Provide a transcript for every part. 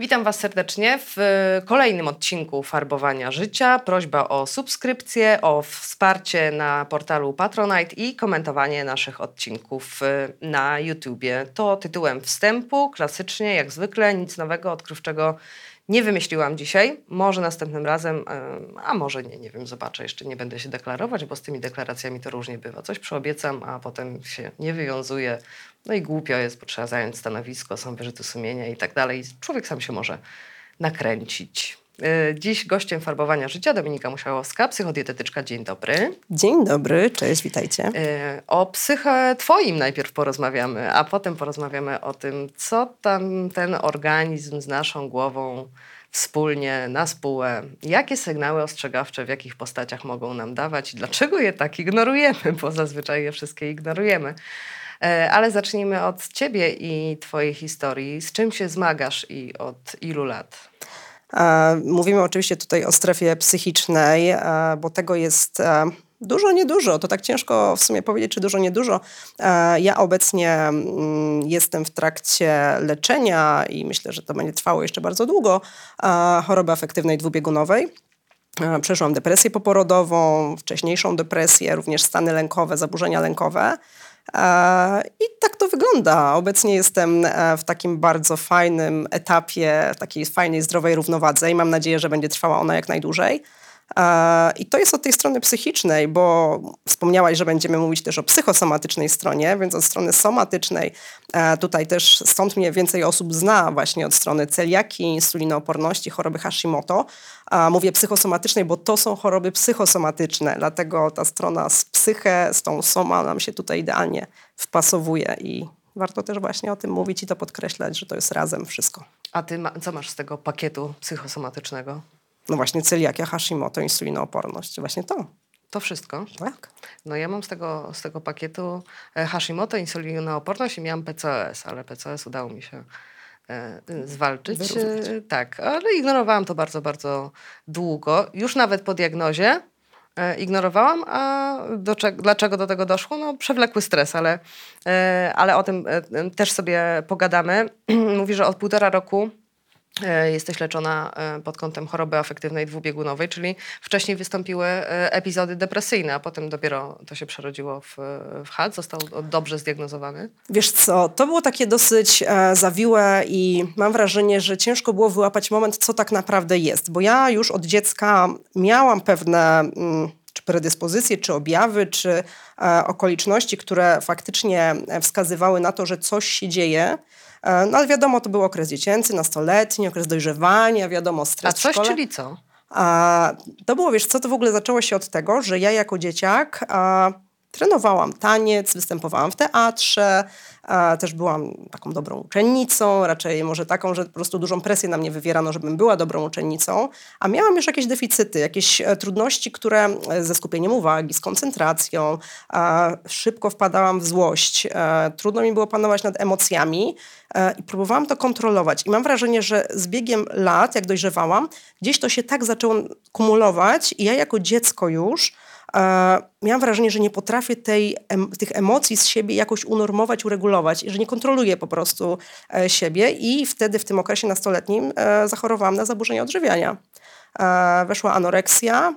Witam Was serdecznie w kolejnym odcinku Farbowania Życia. Prośba o subskrypcję, o wsparcie na portalu Patronite i komentowanie naszych odcinków y, na YouTubie. To tytułem wstępu, klasycznie, jak zwykle, nic nowego, odkrywczego nie wymyśliłam dzisiaj. Może następnym razem, a może nie, nie wiem, zobaczę. Jeszcze nie będę się deklarować, bo z tymi deklaracjami to różnie bywa. Coś przyobiecam, a potem się nie wywiązuje. No i głupio jest, bo trzeba zająć stanowisko, są wyrzuty sumienia i tak dalej. Człowiek sam się może nakręcić. Y, dziś gościem farbowania życia Dominika Musiałowska, psychodietetyczka. Dzień dobry. Dzień dobry, cześć, witajcie. Y, o psyche twoim najpierw porozmawiamy, a potem porozmawiamy o tym, co tam ten organizm z naszą głową wspólnie, na spółę, jakie sygnały ostrzegawcze w jakich postaciach mogą nam dawać i dlaczego je tak ignorujemy, bo zazwyczaj je wszystkie ignorujemy. E, ale zacznijmy od Ciebie i Twojej historii. Z czym się zmagasz i od ilu lat? E, mówimy oczywiście tutaj o strefie psychicznej, e, bo tego jest dużo, niedużo. To tak ciężko w sumie powiedzieć, czy dużo, niedużo. Ja obecnie mm, jestem w trakcie leczenia i myślę, że to będzie trwało jeszcze bardzo długo, choroby afektywnej dwubiegunowej. Przeszłam depresję poporodową, wcześniejszą depresję, również stany lękowe, zaburzenia lękowe. I tak to wygląda. Obecnie jestem e, w takim bardzo fajnym etapie, takiej fajnej, zdrowej równowadze i mam nadzieję, że będzie trwała ona jak najdłużej. I to jest od tej strony psychicznej, bo wspomniałaś, że będziemy mówić też o psychosomatycznej stronie, więc od strony somatycznej e, tutaj też stąd mnie więcej osób zna właśnie od strony celiaki, insulinooporności, choroby Hashimoto. Mówię psychosomatycznej, bo to są choroby psychosomatyczne, dlatego ta strona z psyche, z tą soma nam się tutaj idealnie wpasowuje i warto też właśnie o tym mówić i to podkreślać, że to jest razem wszystko. A ty ma, co masz z tego pakietu psychosomatycznego? No właśnie celiakia, Hashimoto, insulinooporność. Właśnie to. To wszystko? Tak. No ja mam z tego, z tego pakietu e, Hashimoto, insulinooporność i miałam PCOS, ale PCOS udało mi się e, zwalczyć. Wyrównać. E, tak, ale ignorowałam to bardzo, bardzo długo. Już nawet po diagnozie ignorowałam, a do dlaczego do tego doszło? No przewlekły stres, ale, ale o tym też sobie pogadamy. Mówi, że od półtora roku E, jesteś leczona e, pod kątem choroby afektywnej dwubiegunowej, czyli wcześniej wystąpiły e, epizody depresyjne, a potem dopiero to się przerodziło w, w HAD, został dobrze zdiagnozowany? Wiesz co, to było takie dosyć e, zawiłe i mam wrażenie, że ciężko było wyłapać moment, co tak naprawdę jest, bo ja już od dziecka miałam pewne... Mm, czy predyspozycje, czy objawy, czy e, okoliczności, które faktycznie wskazywały na to, że coś się dzieje. E, no ale wiadomo, to był okres dziecięcy, nastoletni, okres dojrzewania, wiadomo, stres A coś, czyli co? A, to było, wiesz co, to w ogóle zaczęło się od tego, że ja jako dzieciak a, trenowałam taniec, występowałam w teatrze, też byłam taką dobrą uczennicą, raczej może taką, że po prostu dużą presję na mnie wywierano, żebym była dobrą uczennicą, a miałam już jakieś deficyty, jakieś e, trudności, które e, ze skupieniem uwagi, z koncentracją, szybko wpadałam w złość, e, trudno mi było panować nad emocjami i próbowałam to kontrolować. I mam wrażenie, że z biegiem lat, jak dojrzewałam, gdzieś to się tak zaczęło kumulować i ja jako dziecko już miałam wrażenie, że nie potrafię tej, tych emocji z siebie jakoś unormować, uregulować, że nie kontroluję po prostu e, siebie i wtedy w tym okresie nastoletnim e, zachorowałam na zaburzenia odżywiania. E, weszła anoreksja,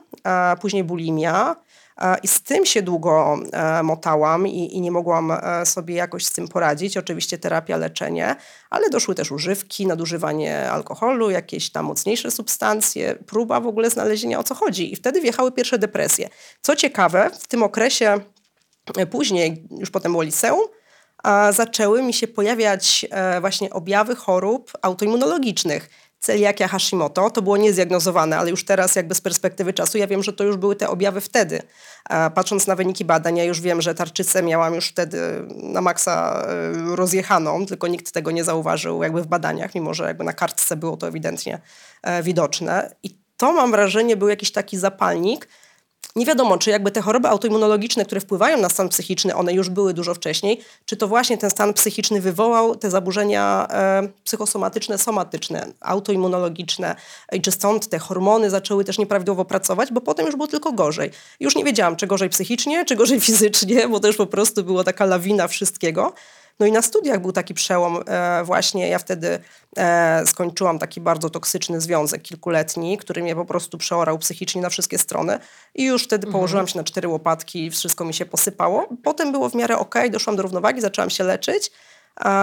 później bulimia, i z tym się długo e, motałam i, i, nie mogłam e, sobie jakoś z tym poradzić. Oczywiście terapia, leczenie, ale doszły też używki, nadużywanie alkoholu, jakieś tam mocniejsze substancje, próba w ogóle znalezienia o co chodzi. I wtedy wjechały pierwsze depresje. Co ciekawe, w tym okresie e, później, już potem było liceum, zaczęły mi się pojawiać właśnie objawy chorób autoimmunologicznych celiakia Hashimoto. To było niezdiagnozowane, ale już teraz jakby z perspektywy czasu ja wiem, że to już były te objawy wtedy. Patrząc na wyniki badań, ja już wiem, że tarczycę miałam już wtedy na maksa e, rozjechaną, tylko nikt tego nie zauważył jakby w badaniach, mimo że jakby na kartce było to ewidentnie e, widoczne. I to mam wrażenie był jakiś taki zapalnik, nie wiadomo, czy jakby te choroby autoimmunologiczne, które wpływają na stan psychiczny, one już były dużo wcześniej, czy to właśnie ten stan psychiczny wywołał te zaburzenia e, psychosomatyczne, somatyczne, autoimmunologiczne i czy stąd te hormony zaczęły też nieprawidłowo pracować, bo potem już było tylko gorzej. Już nie wiedziałam, czy gorzej psychicznie, czy gorzej fizycznie, bo to już po prostu była taka lawina wszystkiego. No i na studiach był taki przełom e, właśnie. Ja wtedy e, skończyłam taki bardzo toksyczny związek kilkuletni, który mnie po prostu przeorał psychicznie na wszystkie strony. I już wtedy mhm. położyłam się na cztery łopatki i wszystko mi się posypało. Potem było w miarę ok, doszłam do równowagi, zaczęłam się leczyć.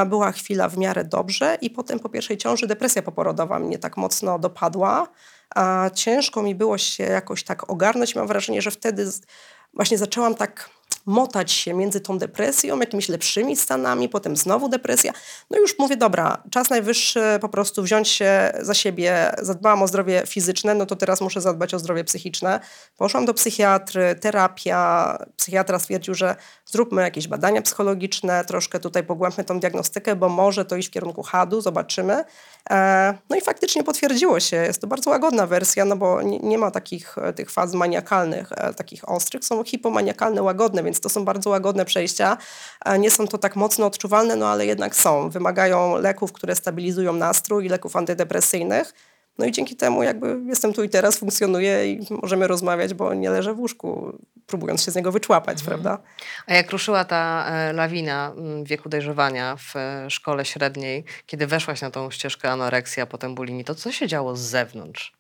Była chwila w miarę dobrze i potem po pierwszej ciąży depresja poporodowa mnie tak mocno dopadła. A ciężko mi było się jakoś tak ogarnąć. Mam wrażenie, że wtedy właśnie zaczęłam tak motać się między tą depresją, jakimiś lepszymi stanami, potem znowu depresja. No już mówię, dobra, czas najwyższy po prostu wziąć się za siebie. Zadbałam o zdrowie fizyczne, no to teraz muszę zadbać o zdrowie psychiczne. Poszłam do psychiatry, terapia. Psychiatra stwierdził, że zróbmy jakieś badania psychologiczne, troszkę tutaj pogłębmy tą diagnostykę, bo może to iść w kierunku HAD-u, zobaczymy. E, no i faktycznie potwierdziło się. Jest to bardzo łagodna wersja, no bo nie, nie ma takich tych faz maniakalnych, e, takich ostrych. Są hipomaniakalne, łagodne, więc to są bardzo łagodne przejścia. Nie są to tak mocno odczuwalne, no ale jednak są. Wymagają leków, które stabilizują nastrój, leków antydepresyjnych. No i dzięki temu jakby jestem tu i teraz, funkcjonuję i możemy rozmawiać, bo nie leżę w łóżku, próbując się z niego wyczłapać, mhm. prawda? A jak ruszyła ta e, lawina mm, wieku dojrzewania w e, szkole średniej, kiedy weszłaś na tą ścieżkę anoreksji, a potem bulimii, to co się działo z zewnątrz?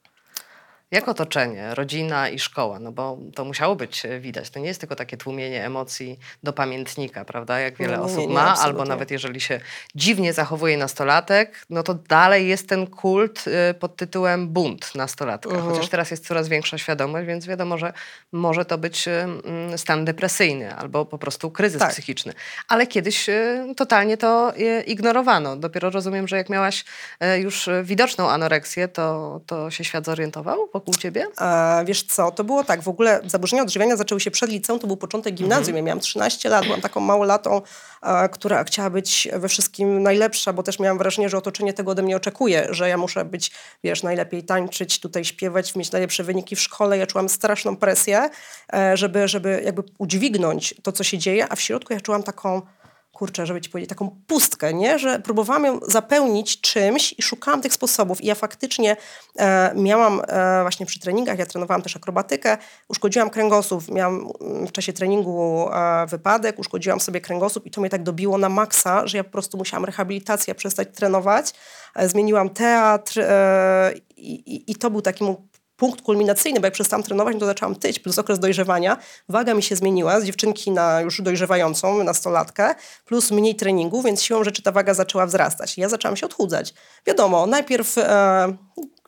Jak otoczenie, rodzina i szkoła? No bo to musiało być e, widać. To nie jest tylko takie tłumienie emocji do pamiętnika, prawda? Jak wiele no, osób nie, nie, ma, albo nawet jeżeli się dziwnie zachowuje nastolatek, no to dalej jest ten kult e, pod tytułem bunt nastolatka. Uh-huh. Chociaż teraz jest coraz większa świadomość, więc wiadomo, że może to być e, stan depresyjny albo po prostu kryzys tak. psychiczny. Ale kiedyś totalnie to ignorowano. Dopiero rozumiem, że jak miałaś już widoczną anoreksję, to, to się świat zorientował? Wokół ciebie? E, wiesz co, to było tak, w ogóle zaburzenia odżywiania zaczęły się przed liceum, to był początek gimnazjum, mhm. ja miałam 13 lat, byłam taką małolatą, e, która chciała być we wszystkim najlepsza, bo też miałam wrażenie, że otoczenie tego ode mnie oczekuje, że ja muszę być, wiesz, najlepiej tańczyć, tutaj śpiewać, mieć najlepsze wyniki w szkole. Ja czułam straszną presję, e, żeby, żeby jakby udźwignąć to, co się dzieje, a w środku ja czułam taką kurczę, żeby ci powiedzieć, taką pustkę, nie? że próbowałam ją zapełnić czymś i szukałam tych sposobów. I ja faktycznie e, miałam e, właśnie przy treningach, ja trenowałam też akrobatykę, uszkodziłam kręgosłup, miałam mm, w czasie treningu e, wypadek, uszkodziłam sobie kręgosłup i to mnie tak dobiło na maksa, że ja po prostu musiałam rehabilitację przestać trenować. E, zmieniłam teatr e, i, i to był taki mój punkt kulminacyjny, bo jak przestałam trenować, to zaczęłam tyć, plus okres dojrzewania. Waga mi się zmieniła z dziewczynki na już dojrzewającą, nastolatkę, plus mniej treningu, więc siłą rzeczy ta waga zaczęła wzrastać. Ja zaczęłam się odchudzać. Wiadomo, najpierw e,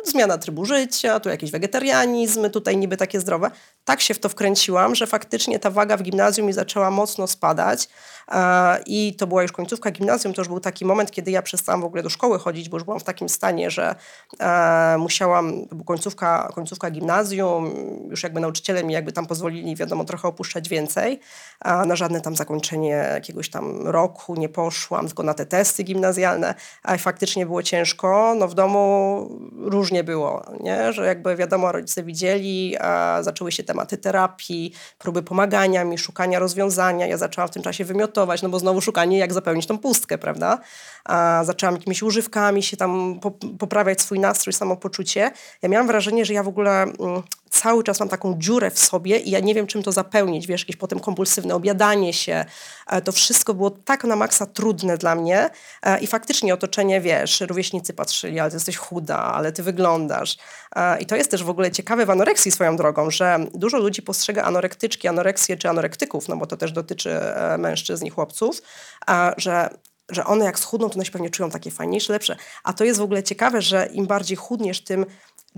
zmiana trybu życia, tu jakiś wegetarianizm, tutaj niby takie zdrowe. Tak się w to wkręciłam, że faktycznie ta waga w gimnazjum mi zaczęła mocno spadać. I to była już końcówka gimnazjum, to już był taki moment, kiedy ja przestałam w ogóle do szkoły chodzić, bo już byłam w takim stanie, że e, musiałam, końcówka, końcówka gimnazjum, już jakby nauczyciele mi jakby tam pozwolili, wiadomo, trochę opuszczać więcej. A na żadne tam zakończenie jakiegoś tam roku nie poszłam, tylko na te testy gimnazjalne, a faktycznie było ciężko. No w domu różnie było, nie? że jakby wiadomo, rodzice widzieli, zaczęły się tematy terapii, próby pomagania mi, szukania rozwiązania. Ja zaczęłam w tym czasie wymiotować no bo znowu szukanie, jak zapełnić tą pustkę, prawda? A zaczęłam jakimiś używkami się tam poprawiać swój nastrój, samopoczucie. Ja miałam wrażenie, że ja w ogóle mm, cały czas mam taką dziurę w sobie i ja nie wiem, czym to zapełnić, wiesz, jakieś potem kompulsywne obiadanie się. E, to wszystko było tak na maksa trudne dla mnie e, i faktycznie otoczenie, wiesz, rówieśnicy patrzyli, ale ty jesteś chuda, ale ty wyglądasz. E, I to jest też w ogóle ciekawe w anoreksji swoją drogą, że dużo ludzi postrzega anorektyczki, anoreksję czy anorektyków, no bo to też dotyczy mężczyzn i chłopców, że że one jak schudną, to one się pewnie czują takie fajniejsze, lepsze. A to jest w ogóle ciekawe, że im bardziej chudniesz, tym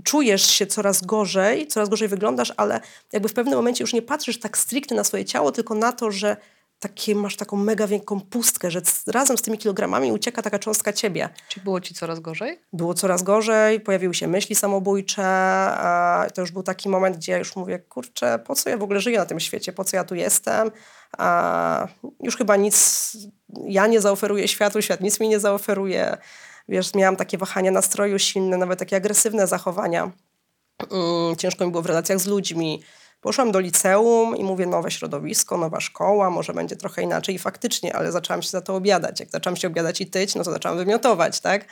czujesz się coraz gorzej, coraz gorzej wyglądasz, ale jakby w pewnym momencie już nie patrzysz tak stricte na swoje ciało, tylko na to, że takie, masz taką mega wielką pustkę, że razem z tymi kilogramami ucieka taka cząstka ciebie. Czy było ci coraz gorzej? Było coraz gorzej, pojawiły się myśli samobójcze. To już był taki moment, gdzie ja już mówię, kurczę, po co ja w ogóle żyję na tym świecie, po co ja tu jestem? Już chyba nic ja nie zaoferuję światu, świat nic mi nie zaoferuje. Wiesz, miałam takie wahania nastroju silne, nawet takie agresywne zachowania. Mm, ciężko mi było w relacjach z ludźmi Poszłam do liceum i mówię, nowe środowisko, nowa szkoła, może będzie trochę inaczej. I faktycznie, ale zaczęłam się za to obiadać. Jak zaczęłam się obiadać i tyć, no to zaczęłam wymiotować, tak?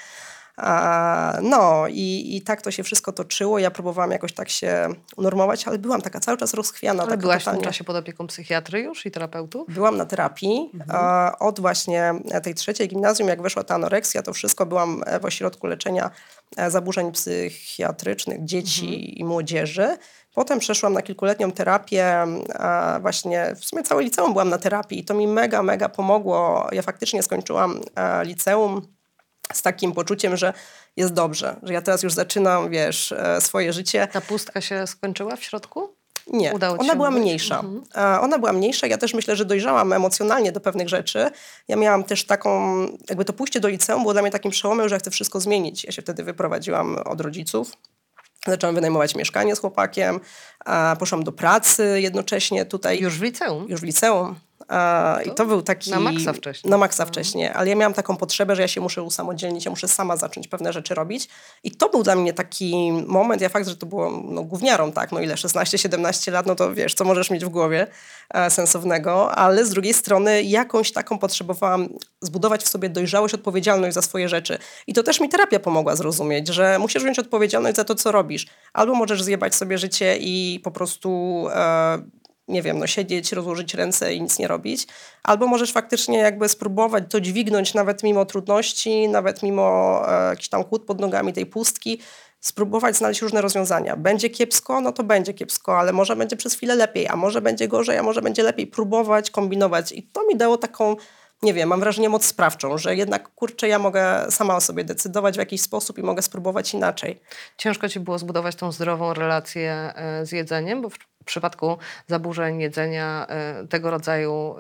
A, no i, i tak to się wszystko toczyło. Ja próbowałam jakoś tak się unormować, ale byłam taka cały czas rozchwiana. Ale byłaś w tym totalnie- czasie pod opieką psychiatry już i terapeutów? Byłam na terapii. E, Od właśnie tej trzeciej gimnazjum, jak weszła ta anoreksja, to wszystko byłam e, w ośrodku leczenia e, zaburzeń psychiatrycznych dzieci i młodzieży. Potem przeszłam na kilkuletnią terapię, właśnie w sumie całe liceum byłam na terapii i to mi mega, mega pomogło. Ja faktycznie skończyłam e, liceum z takim poczuciem, że jest dobrze, że ja teraz już zaczynam, wiesz, e, swoje życie. Ta pustka się skończyła w środku? Nie, Udało ona była odbyć? mniejsza. E, Ona była mniejsza. Ja też myślę, że dojrzałam emocjonalnie do pewnych rzeczy. Ja miałam też taką, jakby to pójście do liceum było dla mnie takim przełomem, że ja chcę wszystko zmienić. Ja się wtedy wyprowadziłam od rodziców. Zaczęłam wynajmować mieszkanie z chłopakiem, a poszłam do pracy jednocześnie tutaj. Już w liceum? Już w liceum. I to był taki... na maksa wcześniej. Na maksa wcześniej, ale ja miałam taką potrzebę, że ja się muszę usamodzielnić, ja muszę sama zacząć pewne rzeczy robić. I to był dla mnie taki moment, ja fakt, że to było no, gówniarą, tak, no ile, 16-17 lat, no to wiesz, co możesz mieć w głowie e, sensownego, ale z drugiej strony jakąś taką potrzebowałam zbudować w sobie dojrzałość, odpowiedzialność za swoje rzeczy. I to też mi terapia pomogła zrozumieć, że musisz wziąć odpowiedzialność za to, co robisz. Albo możesz zjebać sobie życie i po prostu... E, nie wiem, no siedzieć, rozłożyć ręce i nic nie robić, albo możesz faktycznie jakby spróbować to dźwignąć nawet mimo trudności, nawet mimo e, tam kłód pod nogami tej pustki, spróbować znaleźć różne rozwiązania. Będzie kiepsko, no to będzie kiepsko, ale może będzie przez chwilę lepiej, a może będzie gorzej, a może będzie lepiej. Próbować, kombinować i to mi dało taką nie wiem, mam wrażenie moc sprawczą, że jednak kurczę, ja mogę sama o sobie decydować w jakiś sposób i mogę spróbować inaczej. Ciężko ci było zbudować tą zdrową relację e, z jedzeniem, bo w przypadku zaburzeń jedzenia, e, tego rodzaju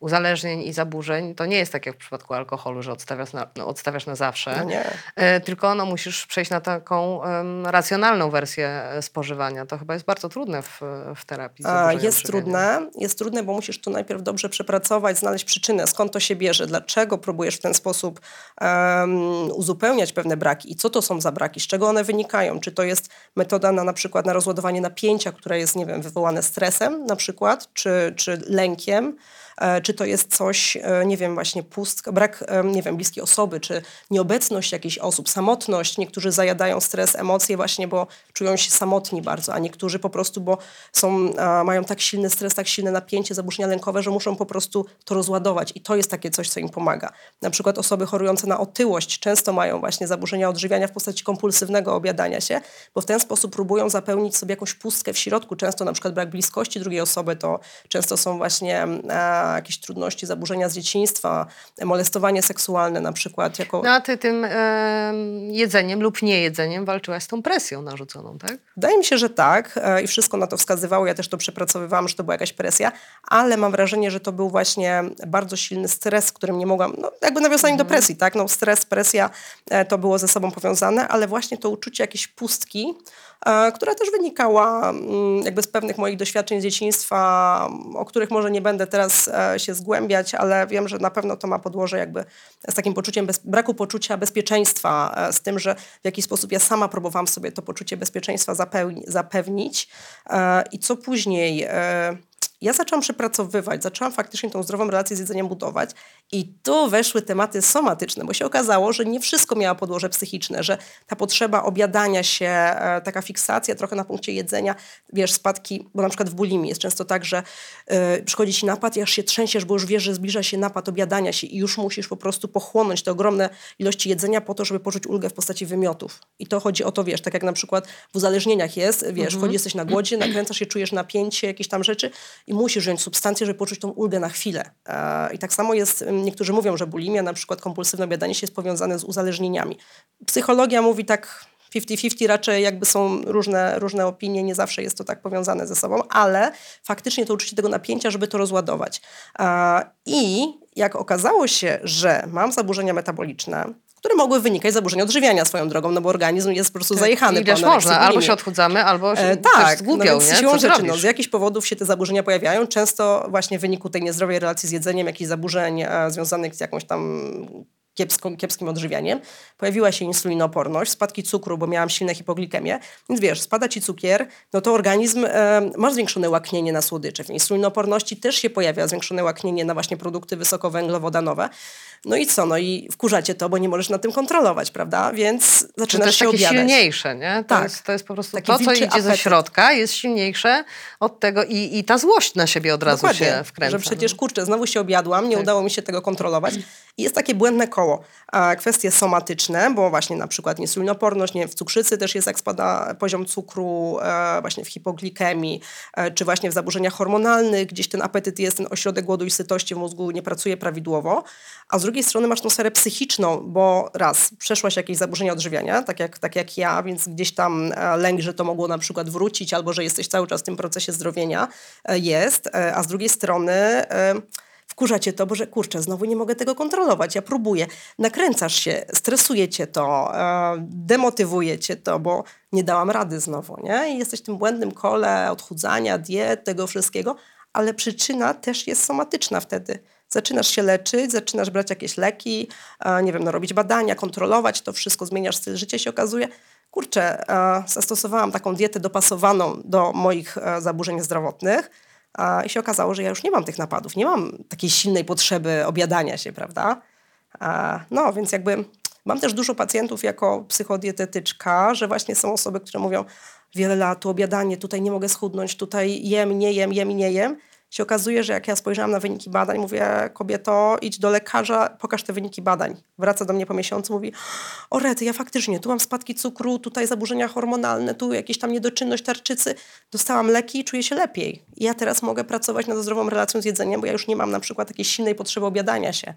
uzależnień i zaburzeń, to nie jest tak jak w przypadku alkoholu, że odstawiasz na, no, odstawiasz na zawsze, No nie. E, tylko no, musisz przejść na taką racjonalną wersję e, spożywania. To chyba jest bardzo trudne w, w terapii. A, Jest trudne, jest trudne, bo musisz tu najpierw dobrze przepracować, znaleźć przyczynę, skąd to się bierze, dlaczego próbujesz w ten sposób em, uzupełniać pewne braki i co to są za braki, z czego one wynikają. Czy to jest metoda na na przykład na rozładowanie napięcia, które jest, nie wiem, wywołane stresem na przykład, czy, czy lękiem, czy to jest coś, e, nie wiem, właśnie pustka, brak, e, nie wiem, bliskiej osoby, czy nieobecność jakichś osób, samotność. Niektórzy zajadają stres, emocje właśnie, bo czują się samotni bardzo, a niektórzy po prostu, bo są, mają tak silny stres, tak silne napięcie, zaburzenia lękowe, że muszą po prostu to rozładować i to jest takie coś, co im pomaga. Na przykład osoby chorujące na otyłość często mają właśnie zaburzenia odżywiania w postaci kompulsywnego obiadania się, bo w ten sposób próbują zapełnić sobie jakąś pustkę w środku. Często na przykład brak bliskości drugiej osoby, to często są właśnie e, jakieś trudności, zaburzenia z dzieciństwa, molestowanie seksualne na przykład. Jako, No a ty tym em, jedzeniem lub niejedzeniem walczyłaś z tą presją narzuconą, tak? Wydaje mi się, że tak e, i wszystko na to wskazywało. Ja też to przepracowywałam, że to była jakaś presja, ale mam wrażenie, że to był właśnie bardzo silny stres, którym nie mogłam, no jakby nawiązanie do presji, tak? No stres, presja e, to było ze sobą powiązane, ale właśnie to uczucie jakiejś pustki, która też wynikała mm, jakby z pewnych moich doświadczeń z dzieciństwa, o których może nie będę teraz e, się zgłębiać, ale wiem, że na pewno to ma podłoże jakby z takim poczuciem bez, braku poczucia bezpieczeństwa, e, z tym, że w jakiś sposób ja sama próbowałam sobie to poczucie bezpieczeństwa zapewnić e, i co później... Ja zaczęłam przepracowywać, zaczęłam faktycznie tą zdrową relację z jedzeniem budować i tu weszły tematy somatyczne, bo się okazało, że nie wszystko miało podłoże psychiczne, że ta potrzeba obiadania się, e, taka fiksacja trochę na punkcie jedzenia, wiesz, spadki, bo na przykład w bulimii jest często tak, że e, przychodzi ci napad i aż się trzęsiesz, bo już wiesz, że zbliża się napad obiadania się i już musisz po prostu pochłonąć te ogromne ilości jedzenia po to, żeby poczuć ulgę w postaci wymiotów. I to chodzi o to, wiesz, tak jak na przykład w uzależnieniach jest, wiesz, wchodzi, jesteś na głodzie, nakręcasz się, czujesz napięcie, jakieś tam rzeczy i musisz wziąć substancję, żeby poczuć tą ulgę na chwilę. E, I tak samo jest, niektórzy mówią, że bulimia, na przykład kompulsywne obiadanie się jest powiązane z uzależnieniami. Psychologia mówi tak 50-50, raczej jakby są różne, różne opinie, nie zawsze jest to tak powiązane ze sobą, ale faktycznie to uczucie tego napięcia, żeby to rozładować. E, I jak okazało się, że mam zaburzenia metaboliczne, które mogły wynikać z zaburzeń odżywiania swoją drogą, no bo organizm jest po prostu zajechany. Ileż po anoreksji, można, albo się odchudzamy, albo się E, tak, zgłupiał, no nie? siłą rzeczy, no, z jakichś powodów się te zaburzenia pojawiają, często właśnie w wyniku tej niezdrowej relacji z jedzeniem, jakichś zaburzeń e, związanych z jakąś tam kiepsko, kiepskim odżywianiem. Pojawiła się insulinooporność, spadki cukru, bo miałam silne hipoglikemię. Więc wiesz, spada ci cukier, no to organizm e, ma zwiększone łaknienie na słodycze. W insulinooporności też się pojawia zwiększone łaknienie na właśnie produkty wysokowęglowodanowe. No i co? No i wkurzacie to, bo nie możesz na tym kontrolować, prawda? Więc zaczynasz to jest się takie obiadać. silniejsze, nie? To, Tak. jest, to jest po prostu Taki to, co idzie ze apetyt. środka, jest silniejsze od tego i, i ta złość na siebie od razu Dokładnie, się wkręca. że przecież kurczę, znowu się objadłam, nie Tak. udało mi się tego kontrolować. I jest takie błędne koło. Kwestie somatyczne, bo właśnie na przykład insulinoporność, nie w cukrzycy też jest, jak spada poziom cukru, e, właśnie w hipoglikemii, e, czy właśnie w zaburzeniach hormonalnych, gdzieś ten apetyt jest, ten ośrodek głodu i sytości w mózgu nie pracuje prawidłowo. A z drugiej strony masz tą sferę psychiczną, bo raz, przeszłaś jakieś zaburzenia odżywiania, tak jak, tak jak ja, więc gdzieś tam e, lęk, że to mogło na przykład wrócić, albo że jesteś cały czas w tym procesie zdrowienia jest, a z drugiej strony wkurza cię to, bo że kurczę, znowu nie mogę tego kontrolować, ja próbuję. Nakręcasz się, stresuje cię to, e, demotywuje cię to, bo nie dałam rady znowu, nie? I jesteś w tym błędnym kole odchudzania, diet, tego wszystkiego, ale przyczyna też jest somatyczna wtedy. Zaczynasz się leczyć, zaczynasz brać jakieś leki, e, nie wiem, no, robić badania, kontrolować to wszystko, zmieniasz styl życia, się okazuje, kurczę, e, zastosowałam taką dietę dopasowaną do moich e, zaburzeń zdrowotnych a, i się okazało, że ja już nie mam tych napadów, nie mam takiej silnej potrzeby obiadania się, prawda? A, no, więc jakby mam też dużo pacjentów jako psychodietetyczka, że właśnie są osoby, które mówią wiele lat, tu obiadanie, tutaj nie mogę schudnąć, tutaj jem, nie jem, jem i nie jem. Się okazuje, że jak ja spojrzałam na wyniki badań, mówię, kobieto, idź do lekarza, pokaż te wyniki badań. Wraca do mnie po miesiącu, mówi, o rety, ja faktycznie, tu mam spadki cukru, tutaj zaburzenia hormonalne, tu jakieś tam niedoczynność tarczycy, dostałam leki i czuję się lepiej. I ja teraz mogę pracować nad zdrową relacją z jedzeniem, bo ja już nie mam na przykład takiej silnej potrzeby obiadania się.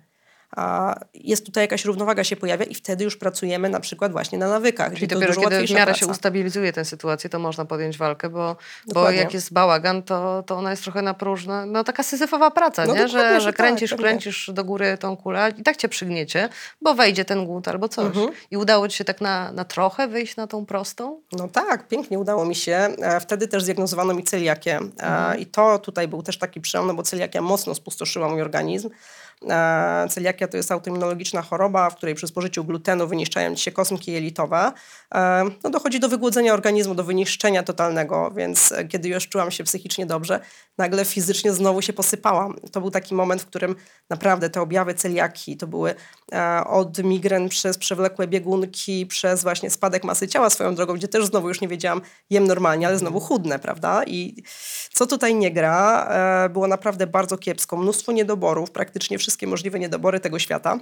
Jest tutaj jakaś równowaga się pojawia i wtedy już pracujemy na przykład właśnie na nawykach. Czyli to dopiero dużo kiedy w miarę się praca. ustabilizuje tę sytuację, to można podjąć walkę, bo, bo jak jest bałagan, to, to ona jest trochę na próżno. No taka syzyfowa praca, No nie? że, że tak, kręcisz, pewnie. kręcisz do góry tą kulę i tak cię przygniecie, bo wejdzie ten głód albo coś. Mhm. I udało ci się tak na, na trochę wyjść na tą prostą? No tak, pięknie udało mi się. E, Wtedy też zdiagnozowano mi celiakię Mhm. E, i to tutaj był też taki przełom, no bo celiakia mocno spustoszyła mój organizm. E, Celiakia to jest autoimmunologiczna choroba, w której przy spożyciu glutenu wyniszczają się kosmki jelitowe. E, No dochodzi do wygłodzenia organizmu, do wyniszczenia totalnego, więc e, kiedy już czułam się psychicznie dobrze, nagle fizycznie znowu się posypałam. To był taki moment, w którym naprawdę te objawy celiaki to były od migren przez przewlekłe biegunki, przez właśnie spadek masy ciała swoją drogą, gdzie też znowu już nie wiedziałam, jem normalnie, ale znowu chudnę, prawda? I co tutaj nie gra, było naprawdę bardzo kiepsko. Mnóstwo niedoborów, praktycznie wszystkie możliwe niedobory tego świata.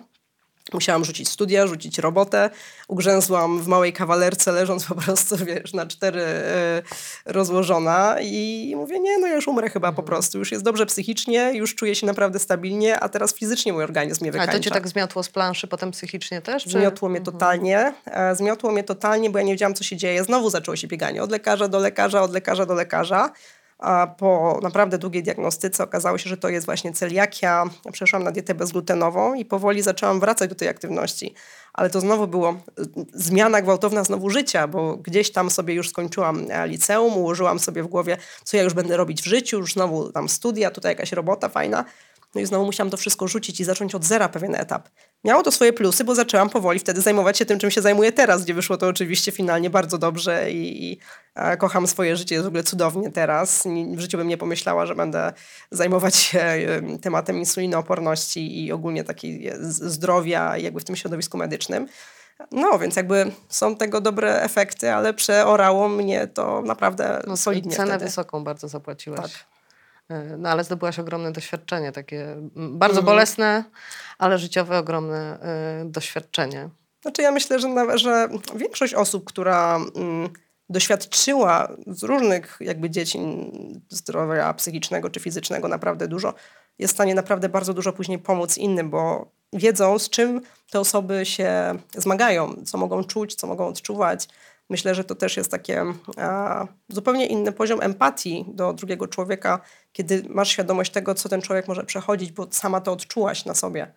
Musiałam rzucić studia, rzucić robotę. Ugrzęzłam w małej kawalerce, leżąc po prostu, wiesz, na cztery e, rozłożona i mówię, nie, no ja już umrę chyba po prostu. Już jest dobrze psychicznie, już czuję się naprawdę stabilnie, a teraz fizycznie mój organizm mnie Ale wykańcza. to cię tak zmiotło z planszy, potem psychicznie też? Czy? Zmiotło mnie totalnie. E, Zmiotło mnie totalnie, bo ja nie wiedziałam, co się dzieje. Znowu zaczęło się bieganie od lekarza do lekarza, od lekarza do lekarza. A po naprawdę długiej diagnostyce okazało się, że to jest właśnie celiakia. Ja Przeszłam na dietę bezglutenową i powoli zaczęłam wracać do tej aktywności. Ale to znowu było y, zmiana gwałtowna znowu życia, bo gdzieś tam sobie już skończyłam e, liceum, ułożyłam sobie w głowie, co ja już będę robić w życiu, już znowu tam studia, tutaj jakaś robota fajna. No i znowu musiałam to wszystko rzucić i zacząć od zera pewien etap. Miało to swoje plusy, bo zaczęłam powoli wtedy zajmować się tym, czym się zajmuję teraz, gdzie wyszło to oczywiście finalnie bardzo dobrze i, i kocham swoje życie, jest w ogóle cudownie teraz. W życiu bym nie pomyślała, że będę zajmować się tematem insulinooporności i ogólnie takiej e, zdrowia jakby w tym środowisku medycznym. No, więc jakby są tego dobre efekty, ale przeorało mnie to naprawdę No, solidnie cenę wtedy. wysoką bardzo zapłaciłaś. Tak. E, No ale zdobyłaś ogromne doświadczenie, takie bardzo Mhm. bolesne, ale życiowe ogromne e, doświadczenie. Znaczy ja myślę, że, na, że większość osób, która mm, doświadczyła z różnych jakby dziedzin zdrowia psychicznego czy fizycznego naprawdę dużo, jest w stanie naprawdę bardzo dużo później pomóc innym, bo wiedzą z czym te osoby się zmagają, co mogą czuć, co mogą odczuwać. Myślę, że to też jest takie a, zupełnie inny poziom empatii do drugiego człowieka, kiedy masz świadomość tego, co ten człowiek może przechodzić, bo sama to odczułaś na sobie.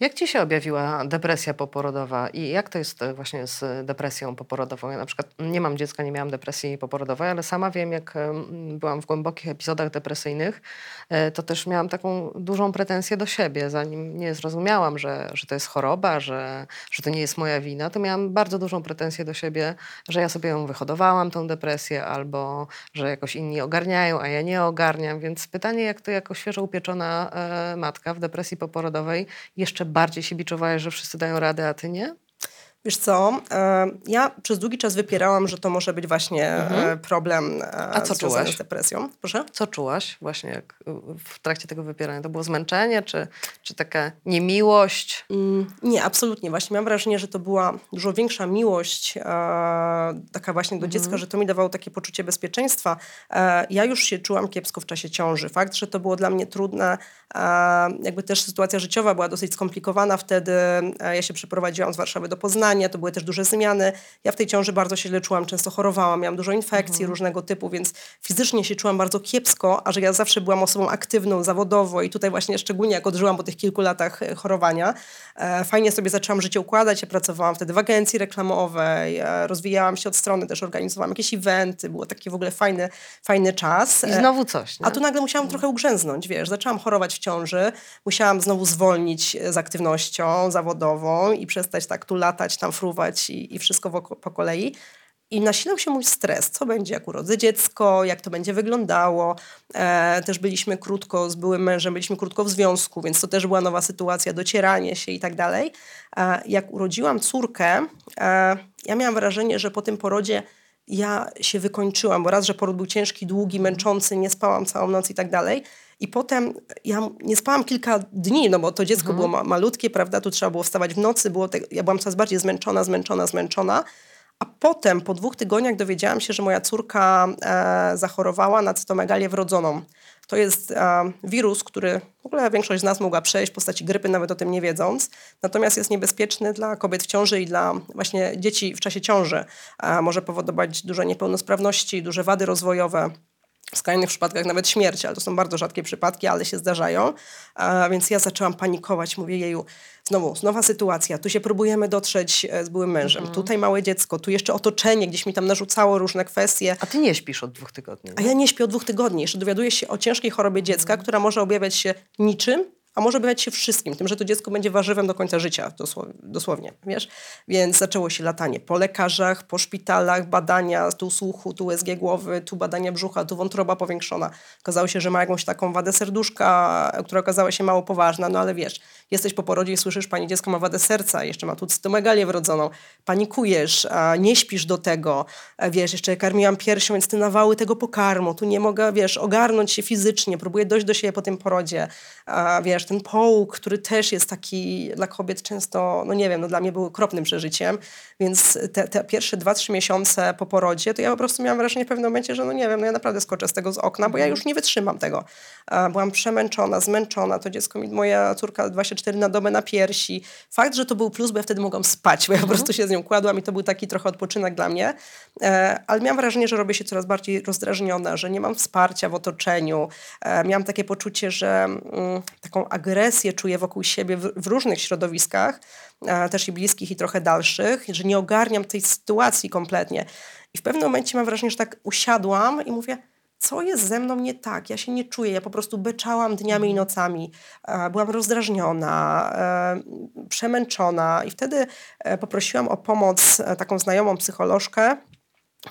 Jak ci się objawiła depresja poporodowa i jak to jest e, właśnie z depresją poporodową? Ja na przykład nie mam dziecka, nie miałam depresji poporodowej, ale sama wiem, jak em, byłam w głębokich epizodach depresyjnych, e, to też miałam taką dużą pretensję do siebie. Zanim nie zrozumiałam, że, że to jest choroba, że, że to nie jest moja wina, to miałam bardzo dużą pretensję do siebie, że ja sobie ją wyhodowałam, tą depresję, albo że jakoś inni ogarniają, a ja nie ogarniam. Więc pytanie, jak to jako świeżo upieczona e, matka w depresji poporodowej jeszcze bardziej się biczowałeś, że wszyscy dają radę, a ty nie? Wiesz co, e, ja przez długi czas wypierałam, że to może być właśnie e, problem e, Mhm. A co związany czułaś? z depresją. Proszę? Co czułaś właśnie jak, w trakcie tego wypierania? To było zmęczenie, czy, czy taka niemiłość? Mm, Nie, absolutnie. Właśnie miałam wrażenie, że to była dużo większa miłość, taka właśnie do dziecka, że to mi dawało takie poczucie bezpieczeństwa. Ja już się czułam kiepsko w czasie ciąży. Fakt, że to było dla mnie trudne, jakby też sytuacja życiowa była dosyć skomplikowana wtedy. Ja się przeprowadziłam z Warszawy do Poznania, to były też duże zmiany. Ja w tej ciąży bardzo się źle czułam, często chorowałam, miałam dużo infekcji różnego typu, więc fizycznie się czułam bardzo kiepsko, a że ja zawsze byłam osobą aktywną, zawodowo i tutaj właśnie szczególnie jak odżyłam po tych kilku latach e, chorowania, e, fajnie sobie zaczęłam życie układać. Ja pracowałam wtedy w agencji reklamowej, e, rozwijałam się od strony, też organizowałam jakieś eventy, było taki w ogóle fajny, fajny czas. I E, znowu coś, nie? a tu nagle musiałam trochę ugrzęznąć, wiesz, zaczęłam chorować w ciąży, musiałam znowu zwolnić z aktywnością zawodową i przestać tak tu latać, tam fruwać i, i wszystko po kolei. I nasilał się mój stres, co będzie, jak urodzę dziecko, jak to będzie wyglądało. E, też byliśmy krótko z byłym mężem, byliśmy krótko w związku, więc to też była nowa sytuacja, docieranie się i tak dalej. E, jak urodziłam córkę, e, ja miałam wrażenie, że po tym porodzie ja się wykończyłam, bo raz, że poród był ciężki, długi, męczący, nie spałam całą noc i tak dalej. I potem ja nie spałam kilka dni, no bo to dziecko było ma malutkie, prawda, tu trzeba było wstawać w nocy, było te, ja byłam coraz bardziej zmęczona, zmęczona, zmęczona. A potem, po dwóch tygodniach dowiedziałam się, że moja córka e, zachorowała na cytomegalię wrodzoną. To jest e, wirus, który w ogóle większość z nas mogła przejść w postaci grypy, nawet o tym nie wiedząc. Natomiast jest niebezpieczny dla kobiet w ciąży i dla właśnie dzieci w czasie ciąży. E, może powodować duże niepełnosprawności, duże wady rozwojowe. W skrajnych przypadkach nawet śmierć, ale to są bardzo rzadkie przypadki, ale się zdarzają. A więc ja zaczęłam panikować, mówię jeju, znowu, nowa sytuacja, tu się próbujemy dotrzeć e, z byłym mężem, tutaj małe dziecko, tu jeszcze otoczenie gdzieś mi tam narzucało różne kwestie. A ty nie śpisz od dwóch tygodni. A nie? ja nie śpię od dwóch tygodni. Jeszcze dowiaduję się o ciężkiej chorobie dziecka, która może objawiać się niczym, a może objawiać się wszystkim. Tym, że to dziecko będzie warzywem do końca życia, dosłow- dosłownie, wiesz? Więc zaczęło się latanie po lekarzach, po szpitalach, badania tu słuchu, tu USG głowy, tu badania brzucha, tu wątroba powiększona. Okazało się, że ma jakąś taką wadę serduszka, która okazała się mało poważna, no ale wiesz, jesteś po porodzie i słyszysz, pani dziecko ma wadę serca, jeszcze ma tu cytomegalię wrodzoną, panikujesz, nie śpisz do tego, wiesz, jeszcze karmiłam piersią, więc ty nawały tego pokarmu, tu nie mogę, wiesz, ogarnąć się fizycznie, próbuję dojść do siebie po tym porodzie, a wiesz, ten połóg, który też jest taki dla kobiet często, no nie wiem, no dla mnie był okropnym przeżyciem, więc te, te pierwsze dwa, trzy miesiące po porodzie, to ja po prostu miałam wrażenie w pewnym momencie, że no nie wiem, no ja naprawdę skoczę z tego z okna, bo ja już nie wytrzymam tego. Byłam przemęczona, zmęczona, to dziecko mi, moja córka 24 na dobę na piersi. Fakt, że to był plus, bo ja wtedy mogłam spać, bo ja po prostu się z nią kładłam i to był taki trochę odpoczynek dla mnie, e, ale miałam wrażenie, że robię się coraz bardziej rozdrażniona, że nie mam wsparcia w otoczeniu. E, miałam takie poczucie, że mm, taką agresję czuję wokół siebie w, w różnych środowiskach, też i bliskich i trochę dalszych, że nie ogarniam tej sytuacji kompletnie. I w pewnym momencie mam wrażenie, że tak usiadłam i mówię, co jest ze mną nie tak? Ja się nie czuję, ja po prostu beczałam dniami i nocami, e, byłam rozdrażniona, przemęczona i wtedy e, poprosiłam o pomoc e, taką znajomą psycholożkę.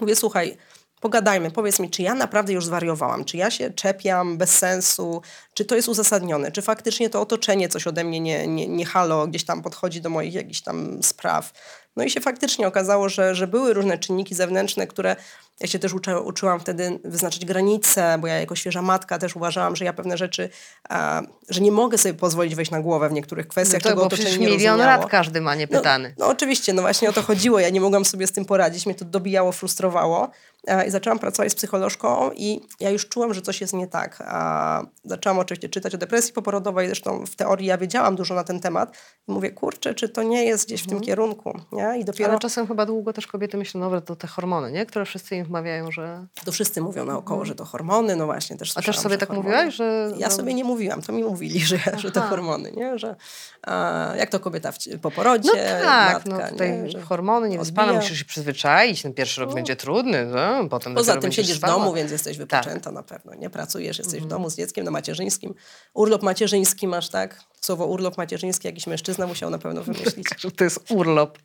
Mówię, słuchaj, pogadajmy, powiedz mi, czy ja naprawdę już zwariowałam, czy ja się czepiam bez sensu, czy to jest uzasadnione, czy faktycznie to otoczenie coś ode mnie nie, nie, nie halo, gdzieś tam podchodzi do moich jakichś tam spraw. No i się faktycznie okazało, że, że były różne czynniki zewnętrzne, które ja się też uczy, uczyłam wtedy wyznaczyć granice, bo ja jako świeża matka też uważałam, że ja pewne rzeczy, a, że nie mogę sobie pozwolić wejść na głowę w niektórych No kwestiach, to, czego otoczenie nie milion rozumiało. lat każdy ma niepytany. No, no oczywiście, no właśnie o to chodziło. Ja nie mogłam sobie z tym poradzić, mnie to dobijało, frustrowało. E, I zaczęłam pracować z psycholożką i ja już czułam, że coś jest nie tak. Zaczęłam oczywiście czytać o depresji poporodowej, zresztą w teorii ja wiedziałam dużo na ten temat. I mówię, kurczę, czy to nie jest gdzieś w tym kierunku, nie? I dopiero... Ale czasem chyba długo też kobiety myślą, no to te hormony, nie? które wszyscy wmawiają, że... To wszyscy mówią naokoło, że to hormony, no właśnie też A też sobie tak hormony. mówiłaś, że... Ja no- sobie nie mówiłam, to mi mówili, że, że to hormony, nie? Że a, jak to kobieta w, po porodzie, No tak, matka, no tutaj nie? Że hormony niewyspane, odbija. musisz się przyzwyczaić, ten pierwszy rok będzie trudny, no, potem Poza tym siedzisz w spała. domu, więc jesteś wypoczęta na pewno, nie? Pracujesz, jesteś w domu z dzieckiem na macierzyńskim. Urlop macierzyński masz, tak? Słowo urlop macierzyński jakiś mężczyzna musiał na pewno wymyślić. To jest urlop.